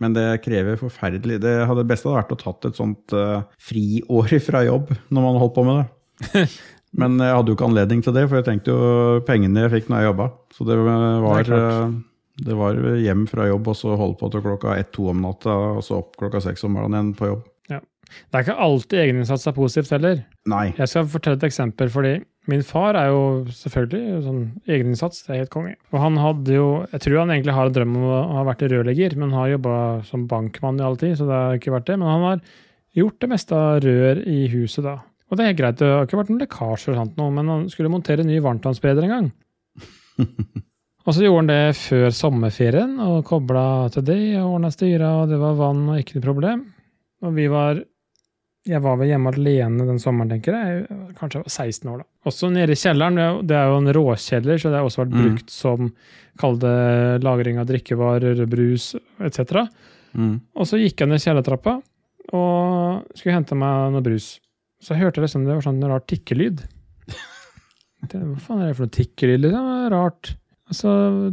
[SPEAKER 2] Men det krever forferdelig Det hadde beste hadde vært å tatt et sånt eh, friår fra jobb når man holdt på med det. Men jeg hadde jo ikke anledning til det, for jeg tenkte jo pengene jeg fikk når jeg jobba. Så det var,
[SPEAKER 1] Det
[SPEAKER 2] eh, det var hjem fra jobb og så holde på til klokka ett-to om natta, og så opp klokka seks om morgenen igjen på jobb. Ja.
[SPEAKER 1] Det er ikke alltid egeninnsats er positivt heller.
[SPEAKER 2] Nei.
[SPEAKER 1] Jeg skal fortelle et eksempel, fordi min far er jo selvfølgelig sånn egeninnsats, det er helt konge. Og han hadde jo, jeg tror han egentlig har en drøm om å ha vært rørlegger, men har jobba som bankmann i all tid, så det har ikke vært det. Men han har gjort det meste av rør i huset da. Og det er helt greit, det har ikke vært noen lekkasjer sant, noe, men han skulle montere ny varmtvannsbereder en gang. Og så gjorde han det før sommerferien, og kobla til det, og ordna styra, og det var vann og ikke noe problem. Og vi var jeg var vel hjemme alene den sommeren, tenker jeg. Kanskje jeg var 16 år, da. Også nede i kjelleren. det er jo- Det er jo en råkjeller, så det har også vært
[SPEAKER 2] Mm.
[SPEAKER 1] brukt som kall det lagring av drikkevarer, brus etc.
[SPEAKER 2] Mm.
[SPEAKER 1] Og så gikk jeg ned kjellertrappa og skulle hente meg noe brus. Så jeg hørte liksom det var sånn rar tikkelyd. Hva faen er det for noe tikkelyd? liksom? Det var rart. Så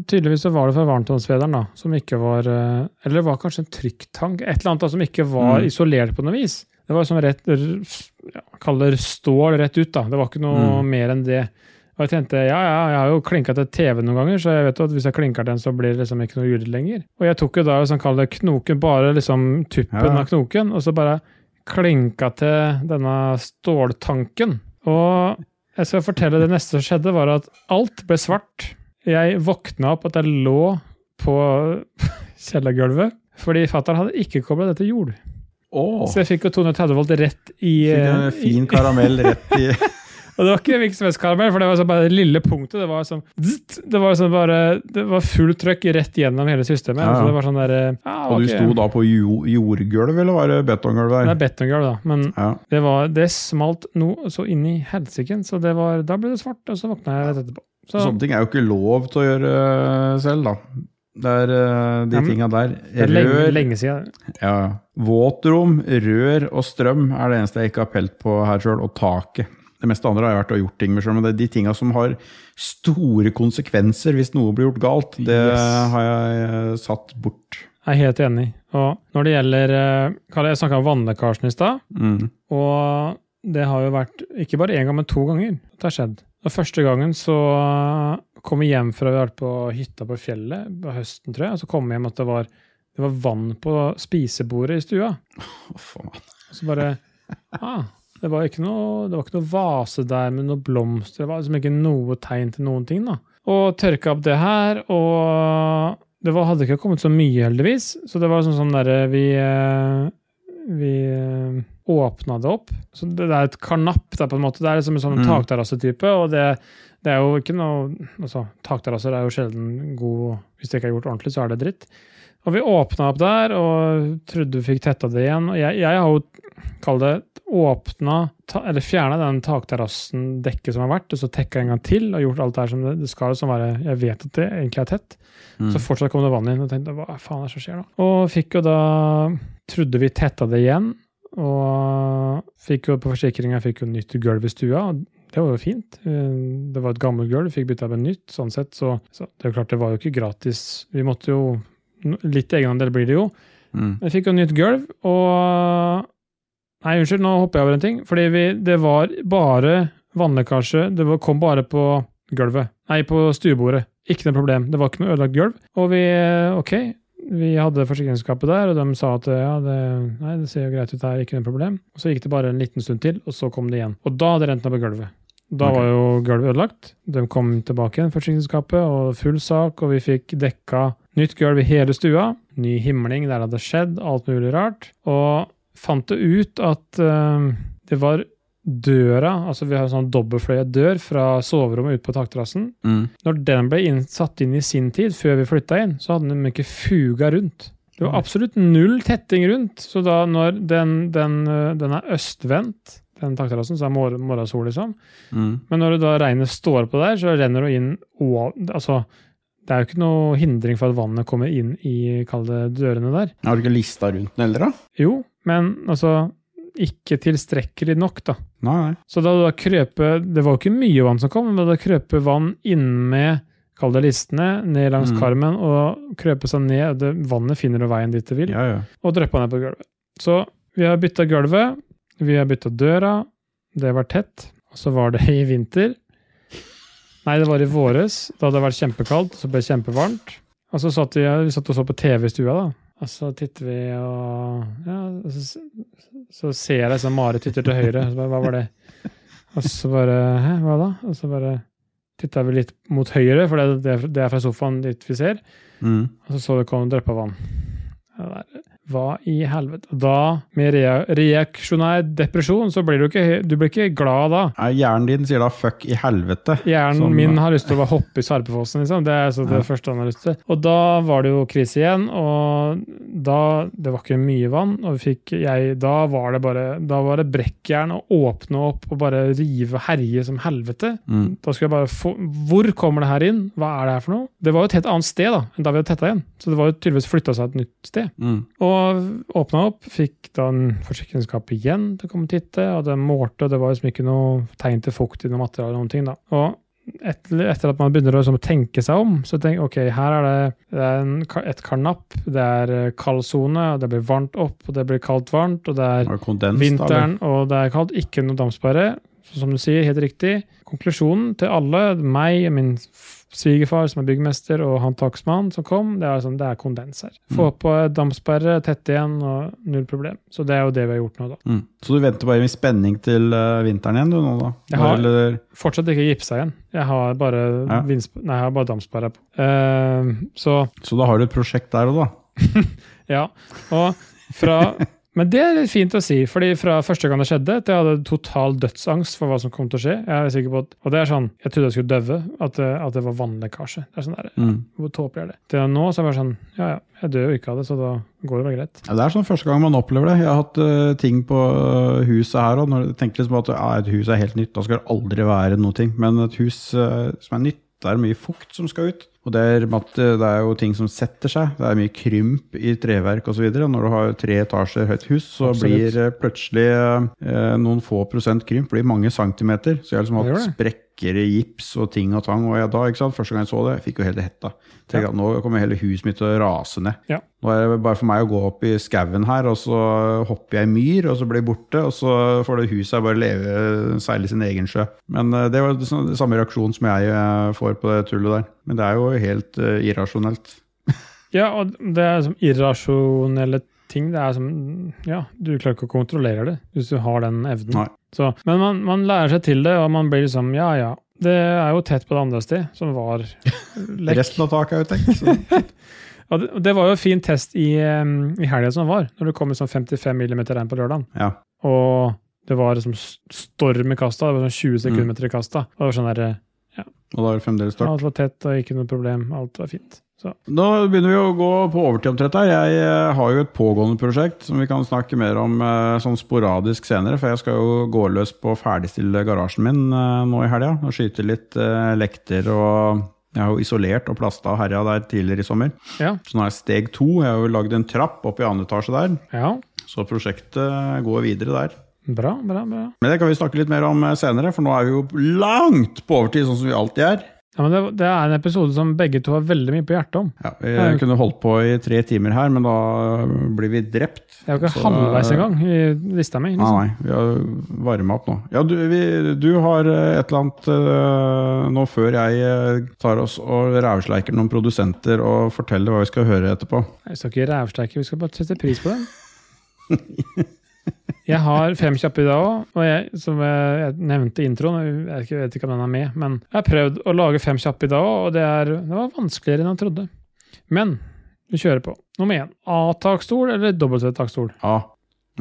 [SPEAKER 1] tydeligvis så var det fra varmtvannsfederen, da, som ikke var eh, Eller det var kanskje en trykktank, et eller annet da, som ikke var
[SPEAKER 2] Mm.
[SPEAKER 1] isolert på noe vis. Det var sånn rett ja, Kall det stål rett ut, da. Det var ikke noe
[SPEAKER 2] Mm.
[SPEAKER 1] mer enn det. Og jeg tenkte ja, ja, jeg har jo klinka til TV noen ganger, så jeg vet jo at hvis jeg klinker til den, så blir det liksom ikke noe lyd lenger. Og jeg tok jo da sånn kall det knoken, bare liksom tuppen
[SPEAKER 2] Ja.
[SPEAKER 1] av knoken, og så bare klinka til denne ståltanken. Og jeg skal fortelle det neste som skjedde, var at alt ble svart. Jeg våkna opp at jeg lå på kjellergulvet, fordi fatter'n hadde ikke kobla det til jord.
[SPEAKER 2] Oh.
[SPEAKER 1] Så jeg fikk jo 230 volt rett i,
[SPEAKER 2] fikk en
[SPEAKER 1] eh,
[SPEAKER 2] fin karamell rett i
[SPEAKER 1] Og det var ikke hvilken som helst karamell, for det var så bare det lille punktet. Det var sånn Det var sånn bare Det var fullt trøkk rett gjennom hele systemet.
[SPEAKER 2] Ja.
[SPEAKER 1] Så det var sånn der, ja,
[SPEAKER 2] Og du sto da på jordgulv, eller var det betonggulv
[SPEAKER 1] Det
[SPEAKER 2] der?
[SPEAKER 1] er betonggulv, da. Men
[SPEAKER 2] Ja.
[SPEAKER 1] det, var, det smalt noe så inn i helsiken, så det var, da ble det svart, og så våkna jeg rett etterpå. Så,
[SPEAKER 2] Sånne ting er jo ikke lov til å gjøre øh, selv, da. Det er øh, de
[SPEAKER 1] Ja,
[SPEAKER 2] tinga der.
[SPEAKER 1] det er lenge, lenge siden.
[SPEAKER 2] ja. Våtrom, rør og strøm er det eneste jeg ikke har pelt på her sjøl, og taket. Det meste andre har jeg vært og gjort ting med sjøl, men det er de tinga som har store konsekvenser hvis noe blir gjort galt, det
[SPEAKER 1] Yes.
[SPEAKER 2] har jeg øh, satt bort.
[SPEAKER 1] Jeg er helt enig. Og når det gjelder eh, Jeg snakka om vannlekkasjen i stad.
[SPEAKER 2] Mm.
[SPEAKER 1] Og det har jo vært ikke bare én gang, men to ganger at det har skjedd. Og første gangen så kom vi hjem fra vi har vært på hytta på fjellet på høsten, tror jeg. Og så kom vi hjem at det var, det var vann på spisebordet i stua.
[SPEAKER 2] Å, faen.
[SPEAKER 1] Og så bare ah, det, var ikke noe, det var ikke noe vase der med noe blomster. Det var liksom ikke noe tegn til noen ting. da. Og tørka opp det her, og det var, hadde ikke kommet så mye, heldigvis. Så det var sånn, sånn derre Vi, eh, vi eh, åpna det opp. Så det, det er et karnapp, der, på en måte. Det er liksom en sånn
[SPEAKER 2] Mm.
[SPEAKER 1] takterrassetype. Og det, det er jo ikke noe altså, Takterrasser er jo sjelden god Hvis det ikke er gjort ordentlig, så er det dritt. Og vi åpna opp der og trodde vi fikk tetta det igjen. Og jeg, jeg har jo, kall det, åpna ta, Eller fjerna den takterrassen-dekket som har vært, og så tekka en gang til og gjort alt det her som det, det skal jo sånn være Jeg vet at det egentlig er tett.
[SPEAKER 2] Mm.
[SPEAKER 1] Så fortsatt kom det vann inn, og tenkte hva faen er det som skjer nå? Og fikk jo da Trodde vi tetta det igjen, og fikk jo på forsikringa fikk jo nytt gulv i stua. og Det var jo fint. Eh, Det var et gammelt gulv, fikk bytta med nytt. sånn sett, så, så det er klart det var jo ikke gratis. Vi måtte jo Litt egenandel blir det jo.
[SPEAKER 2] Mm.
[SPEAKER 1] Jeg fikk jo nytt gulv, og Nei, unnskyld, nå hopper jeg over en ting. Fordi vi, det var bare vannlekkasje. Det var, kom bare på gulvet. Nei, på stuebordet. Ikke noe problem. Det var ikke noe ødelagt gulv. Og vi OK, vi hadde forsikringsskapet der, og de sa at ja, det, nei, det ser jo greit ut her, ikke noe problem. Og så gikk det bare en liten stund til, og så kom det igjen. Og da hadde det rent ned på gulvet. Da
[SPEAKER 2] okay.
[SPEAKER 1] var jo gulvet ødelagt. De kom tilbake igjen, forsikringsskapet, og full sak, og vi fikk dekka nytt gulv i hele stua. Ny himling der det hadde skjedd, alt mulig rart. Og fant det ut at uh, det var døra, altså vi har en sånn dobbeltfløyet dør fra soverommet ut på takterrassen.
[SPEAKER 2] Mm.
[SPEAKER 1] Når den ble inn, satt inn i sin tid, før vi flytta inn, så hadde den ikke fuga rundt. Det var absolutt null tetting rundt. Så da når den, den, øh, den er østvendt, den takterrassen, så er mor morgensol, liksom.
[SPEAKER 2] Mm.
[SPEAKER 1] Men når det da regnet står på der, så renner det inn Altså, det er jo ikke noe hindring for at vannet kommer inn i, kalde dørene der.
[SPEAKER 2] Har du ikke lista rundt den heller, da?
[SPEAKER 1] Jo, men altså ikke tilstrekkelig nok, da.
[SPEAKER 2] Nei.
[SPEAKER 1] Så da da krøpet Det var jo ikke mye vann som kom, men da krøpe vann inn med Kall det listene, ned langs
[SPEAKER 2] Mm.
[SPEAKER 1] karmen, og krøpe seg ned. Det, vannet finner jo veien dit det vil,
[SPEAKER 2] Ja, ja.
[SPEAKER 1] og dryppa ned på gulvet. Så vi har bytta gulvet, vi har bytta døra, det var tett. Og så var det i vinter. Nei, det var i våres. Da hadde det vært kjempekaldt, så ble det kjempevarmt. Og så satt vi, vi satt og så på TV i stua, da. Og så titter vi, og ja, og så, så ser jeg liksom mare titter til høyre. Så bare, hva var det? Og så bare Hæ, hva da? Og så bare titta vi litt mot høyre, for det, det, det er fra sofaen dit vi ser.
[SPEAKER 2] Mm.
[SPEAKER 1] Og så så det kom dryppa vann. Ja, der. Hva i helvete? Da, med rea reaksjonær depresjon, så blir du ikke, du blir ikke glad da.
[SPEAKER 2] Nei, Hjernen din sier da 'fuck i helvete'.
[SPEAKER 1] Hjernen
[SPEAKER 2] som,
[SPEAKER 1] min har lyst til å hoppe i Sarpefossen, liksom. Det er så det
[SPEAKER 2] Ja.
[SPEAKER 1] første han har lyst til. Og da var det jo krise igjen, og da Det var ikke mye vann, og vi fikk jeg Da var det bare Da var det brekkjern å åpne opp og bare rive og herje som helvete.
[SPEAKER 2] Mm.
[SPEAKER 1] Da skulle jeg bare få Hvor kommer det her inn? Hva er det her for noe? Det var jo et helt annet sted da, enn da vi hadde tetta igjen. Så det var jo tydeligvis flytta seg et nytt sted.
[SPEAKER 2] Mm.
[SPEAKER 1] Og åpna opp, fikk da en forsikringskap igjen til å komme og titte, og det målte, og det var liksom ikke noe tegn til fukt i noe materiale eller noen ting, da. Og etter, at man begynner å liksom tenke seg om, så jeg ok, her er det, det er en, et karnapp, det er kald sone, og det blir varmt opp, og det blir kaldt varmt, og det er
[SPEAKER 2] det kondens, da?
[SPEAKER 1] vinteren, og det er kaldt, ikke noe dampsperre. Så som du sier, helt riktig. Konklusjonen til alle, meg, min f- svigerfar som er byggmester, og han takstmannen som kom, det er, sånn, det er kondens her. Få på dampsperre, tette igjen, og null problem. Så det er jo det vi har gjort nå, da.
[SPEAKER 2] Mm. Så du venter bare med spenning til eh, vinteren igjen, du nå, da?
[SPEAKER 1] Jeg har-
[SPEAKER 2] Eller,
[SPEAKER 1] Fortsatt ikke gipsa igjen. Jeg har bare,
[SPEAKER 2] Ja.
[SPEAKER 1] nei, jeg har bare dampsperre på. Uh, så
[SPEAKER 2] så da har du et prosjekt der òg, da?
[SPEAKER 1] Ja, og fra Men det er litt fint å si, fordi fra første gang det skjedde, til jeg hadde total dødsangst for hva som kom til å skje. Jeg er sikker på at, Og det er sånn, jeg trodde jeg skulle døve, at, det- at det var vannlekkasje. Det er sånn der,
[SPEAKER 2] Mm.
[SPEAKER 1] Hvor tåpelig er det? Til nå så er det bare sånn, ja ja, jeg dør jo ikke av det, så da går det vel greit.
[SPEAKER 2] Ja, det er sånn første gang man opplever det. Jeg har hatt uh, ting på eh, huset her og når jeg tenker liksom at ja, et hus er helt nytt, da skal det aldri være noe ting. Men et hus uh, som er nytt, det er mye fukt som skal ut. Og det er, det er jo ting som setter seg. Det er mye krymp i treverk osv. Når du har tre etasjer høyt hus, så
[SPEAKER 1] Absolutt.
[SPEAKER 2] blir eh, plutselig eh, noen få prosent krymp blir mange centimeter. Så jeg har liksom hatt sprekker i gips og ting og tang. Og jeg da, ikke sant, første gang jeg så det, jeg fikk jo hele hetta.
[SPEAKER 1] Ja.
[SPEAKER 2] Nå kommer hele huset mitt til å rase ned.
[SPEAKER 1] Ja.
[SPEAKER 2] Nå er det bare for meg å gå opp i skauen her, og så hopper jeg i myr, og så blir jeg borte, og så får det huset bare leve, seile sin egen sjø. Men eh, det var sånn- samme reaksjon som jeg eh, får på det tullet der. Men det er jo helt uh, irrasjonelt.
[SPEAKER 1] Ja, og det er som irrasjonelle ting. Det er som Ja, du klarer ikke å kontrollere det hvis du har den evnen. Så, men man, man lærer seg til det, og man blir liksom Ja, ja. Det er jo tett på det andre sted, som var lekk.
[SPEAKER 2] Resten av taket er jo tenkt.
[SPEAKER 1] Ja, det, det var jo en fin test i, i helga som var, når det kom sånn 55 mm regn på lørdag.
[SPEAKER 2] Ja.
[SPEAKER 1] Og det var liksom storm i kasta. Det var sånn 20
[SPEAKER 2] Mm.
[SPEAKER 1] sekundmeter i kasta. Og det var sånn der,
[SPEAKER 2] Og da er det fremdeles start.
[SPEAKER 1] alt var tett og ikke noe problem. Alt var fint. Så
[SPEAKER 2] Nå begynner vi å gå på overtid omtrent her. Jeg eh, har jo et pågående prosjekt som vi kan snakke mer om eh, sånn sporadisk senere, for jeg skal jo gå løs på å ferdigstille garasjen min eh, nå i helga. Og skyte litt lekter og jeg har jo isolert og plasta og herja der tidligere i sommer.
[SPEAKER 1] ja.
[SPEAKER 2] Så nå er steg to. Jeg har jo lagd en trapp opp i andre etasje der.
[SPEAKER 1] ja.
[SPEAKER 2] Så prosjektet går videre der.
[SPEAKER 1] Bra, bra, bra.
[SPEAKER 2] Men det kan vi snakke litt mer om eh, senere, for nå er vi jo langt på overtid, sånn som vi alltid er.
[SPEAKER 1] Ja, men det, det er en episode som begge to har veldig mye på hjertet om.
[SPEAKER 2] Ja, vi
[SPEAKER 1] jeg,
[SPEAKER 2] kunne holdt på i tre timer her, men da blir vi drept.
[SPEAKER 1] Jeg er jo ikke
[SPEAKER 2] Så-
[SPEAKER 1] halvveis engang i lista mi.
[SPEAKER 2] Nei,
[SPEAKER 1] Liksom.
[SPEAKER 2] nei, vi har varma opp nå. Ja, du, vi, du har eh, et eller annet eh, nå før jeg eh, tar oss og rævsleiker noen produsenter og forteller hva vi skal høre etterpå.
[SPEAKER 1] Jeg skal ikke rævsleike, vi skal bare sette pris på dem. Jeg har fem kjappe i dag òg, og jeg, som jeg, jeg nevnte i introen Jeg vet ikke, om den er med, men jeg har prøvd å lage fem kjappe i dag òg, og det, er, det var vanskeligere enn jeg trodde. Men vi kjører på. Nummer én. A-takstol eller W-takstol?
[SPEAKER 2] Ja,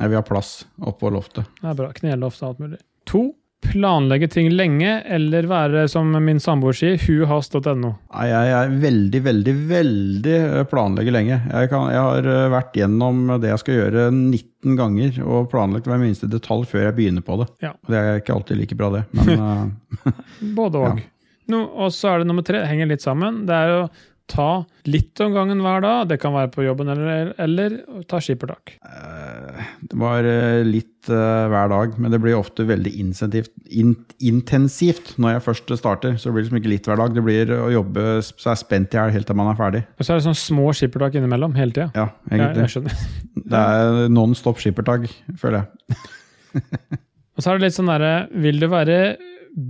[SPEAKER 2] nei, vi har plass oppå loftet.
[SPEAKER 1] Det er bra. Kneloft og alt mulig. To. Planlegge ting lenge, eller være som min samboer sier, huhast.no.
[SPEAKER 2] Jeg er veldig, veldig, veldig planlegge lenge. Jeg, kan, jeg har eh, vært gjennom det jeg skal gjøre 19 ganger, og planlagt hver minste detalj før jeg begynner på det.
[SPEAKER 1] Ja.
[SPEAKER 2] Det er ikke alltid like bra, det. Men Både
[SPEAKER 1] Både og. No, og så er det nummer tre, det henger litt sammen. Det er å ta litt om gangen hver dag. Det kan være på jobben eller, eller ta skippertak.
[SPEAKER 2] eh, det var eh, litt eh, hver dag, men det blir ofte veldig intensivt når jeg først starter. Så det blir liksom ikke litt hver dag. Det blir å jobbe så er spent i hjel helt til man er ferdig.
[SPEAKER 1] Og så er det sånn små skippertak innimellom hele tida.
[SPEAKER 2] Ja, egentlig.
[SPEAKER 1] jeg skjønner.
[SPEAKER 2] Det er non stop skippertak, føler jeg.
[SPEAKER 1] Og så er det litt sånn derre Vil du være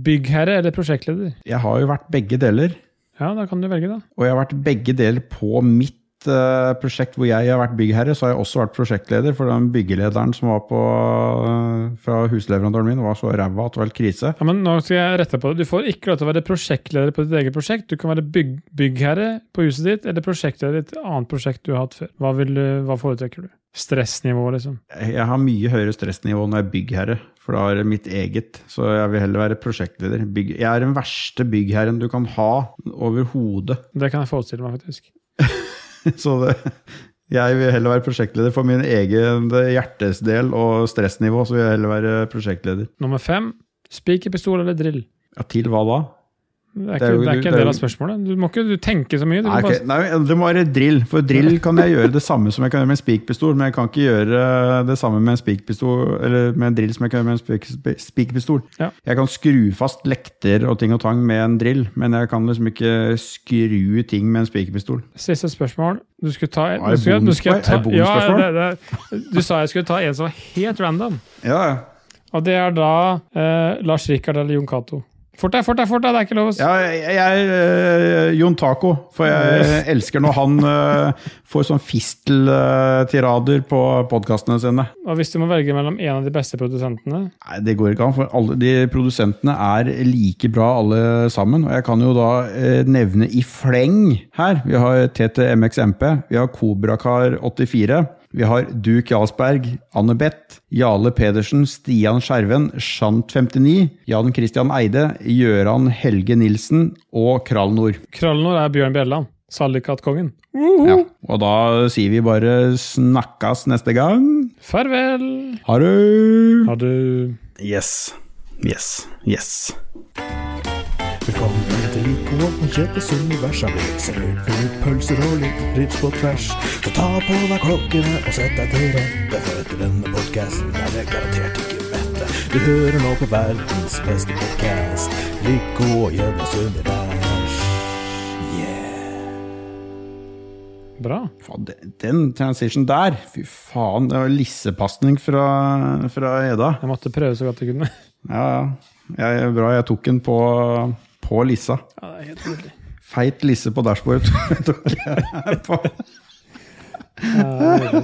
[SPEAKER 1] byggherre eller prosjektleder?
[SPEAKER 2] Jeg har jo vært begge deler.
[SPEAKER 1] Ja, da kan du velge, da.
[SPEAKER 2] Og jeg har vært begge deler på mitt eh, prosjekt hvor jeg har vært byggherre. Så har jeg også vært prosjektleder, for den byggelederen som var på, eh, fra husleverandøren min, var så ræva at det var helt krise.
[SPEAKER 1] Ja, men nå skal jeg rette på det. Du får ikke lov til å være prosjektleder på ditt eget prosjekt. Du kan være byg byggherre på huset ditt, eller prosjektleder i et annet prosjekt du har hatt før. Hva, vil du, hva foretrekker du? Stressnivå, liksom.
[SPEAKER 2] Jeg har mye høyere stressnivå når jeg er byggherre, for da er det mitt eget. Så jeg vil heller være prosjektleder. Bygg, jeg er den verste byggherren du kan ha overhodet.
[SPEAKER 1] Det kan jeg forestille meg, faktisk.
[SPEAKER 2] Så det, jeg vil heller være prosjektleder for min egen hjertesdel og stressnivå. Så vil jeg heller være prosjektleder.
[SPEAKER 1] Nummer fem. Spikerpistol eller drill?
[SPEAKER 2] Ja, til hva da?
[SPEAKER 1] Det er
[SPEAKER 2] Det
[SPEAKER 1] ikke,
[SPEAKER 2] er jo-
[SPEAKER 1] det er ikke
[SPEAKER 2] det
[SPEAKER 1] en del av spørsmålet. Du må ikke du tenke så mye.
[SPEAKER 2] Nei,
[SPEAKER 1] okay.
[SPEAKER 2] nei, det må være drill. For drill kan jeg gjøre det samme som jeg kan gjøre med en spikpistol, men jeg kan ikke gjøre det samme med en spikpistol Eller med en drill som jeg kan gjøre med en spik- spikpistol.
[SPEAKER 1] Ja.
[SPEAKER 2] Jeg kan skru fast lekter og ting og tang med en drill, men jeg kan liksom ikke skru ting med en spikpistol.
[SPEAKER 1] Siste spørsmål. Du skulle ta
[SPEAKER 2] Er
[SPEAKER 1] du skulle, du skulle ta,
[SPEAKER 2] det bonusspørsmål?
[SPEAKER 1] ja, det, det, Du sa jeg skulle ta en som var helt random.
[SPEAKER 2] Ja, ja.
[SPEAKER 1] Og det er da eh, Lars Rikard eller Jon Cato. Fort deg, fort deg, fort deg! Det er ikke lov å si.
[SPEAKER 2] Ja, jeg, jeg øh, Jon Taco, for jeg elsker når han uh, får sånn fisteltirader på podkastene sine.
[SPEAKER 1] Og hvis du må velge mellom en av de beste produsentene
[SPEAKER 2] Nei, det går ikke an, for alle de produsentene er like bra alle sammen. Og jeg kan jo da uh, nevne i fleng her. Vi har TTMXMP, vi har Kobrakar 84, Vi har Duke Jarlsberg, Anne Beth, Jale Pedersen, Stian Skjerven, Shant59, Jan Christian Eide, Gjøran Helge Nilsen og Kralnor.
[SPEAKER 1] Kralnor er Bjørn Bjelland. Sallikatkongen.
[SPEAKER 2] Ja, og da sier vi bare snakkes neste gang.
[SPEAKER 1] Farvel!
[SPEAKER 2] Ha det!
[SPEAKER 1] Ha det.
[SPEAKER 3] Yes. Yes. Yes. Velkommen til på og kjøpe med pølser og litt rips på tvers. Så ta på deg klokkene og sett deg til rette, for etter denne podcasten er det garantert ikke mette. Du hører nå på verdens beste podcast, Lico og Kjeppes univers. Yeah.
[SPEAKER 1] Bra.
[SPEAKER 2] Faen, den- Den transition der, fy faen, det var lissepasning fra, fra Eda.
[SPEAKER 1] Jeg måtte prøve så godt jeg kunne.
[SPEAKER 2] Ja, ja. Jeg, bra jeg tok den på, på Lissa.
[SPEAKER 1] Ja, det er helt nydelig.
[SPEAKER 2] Feit Lisse på dashbordet tok jeg på.
[SPEAKER 1] ja,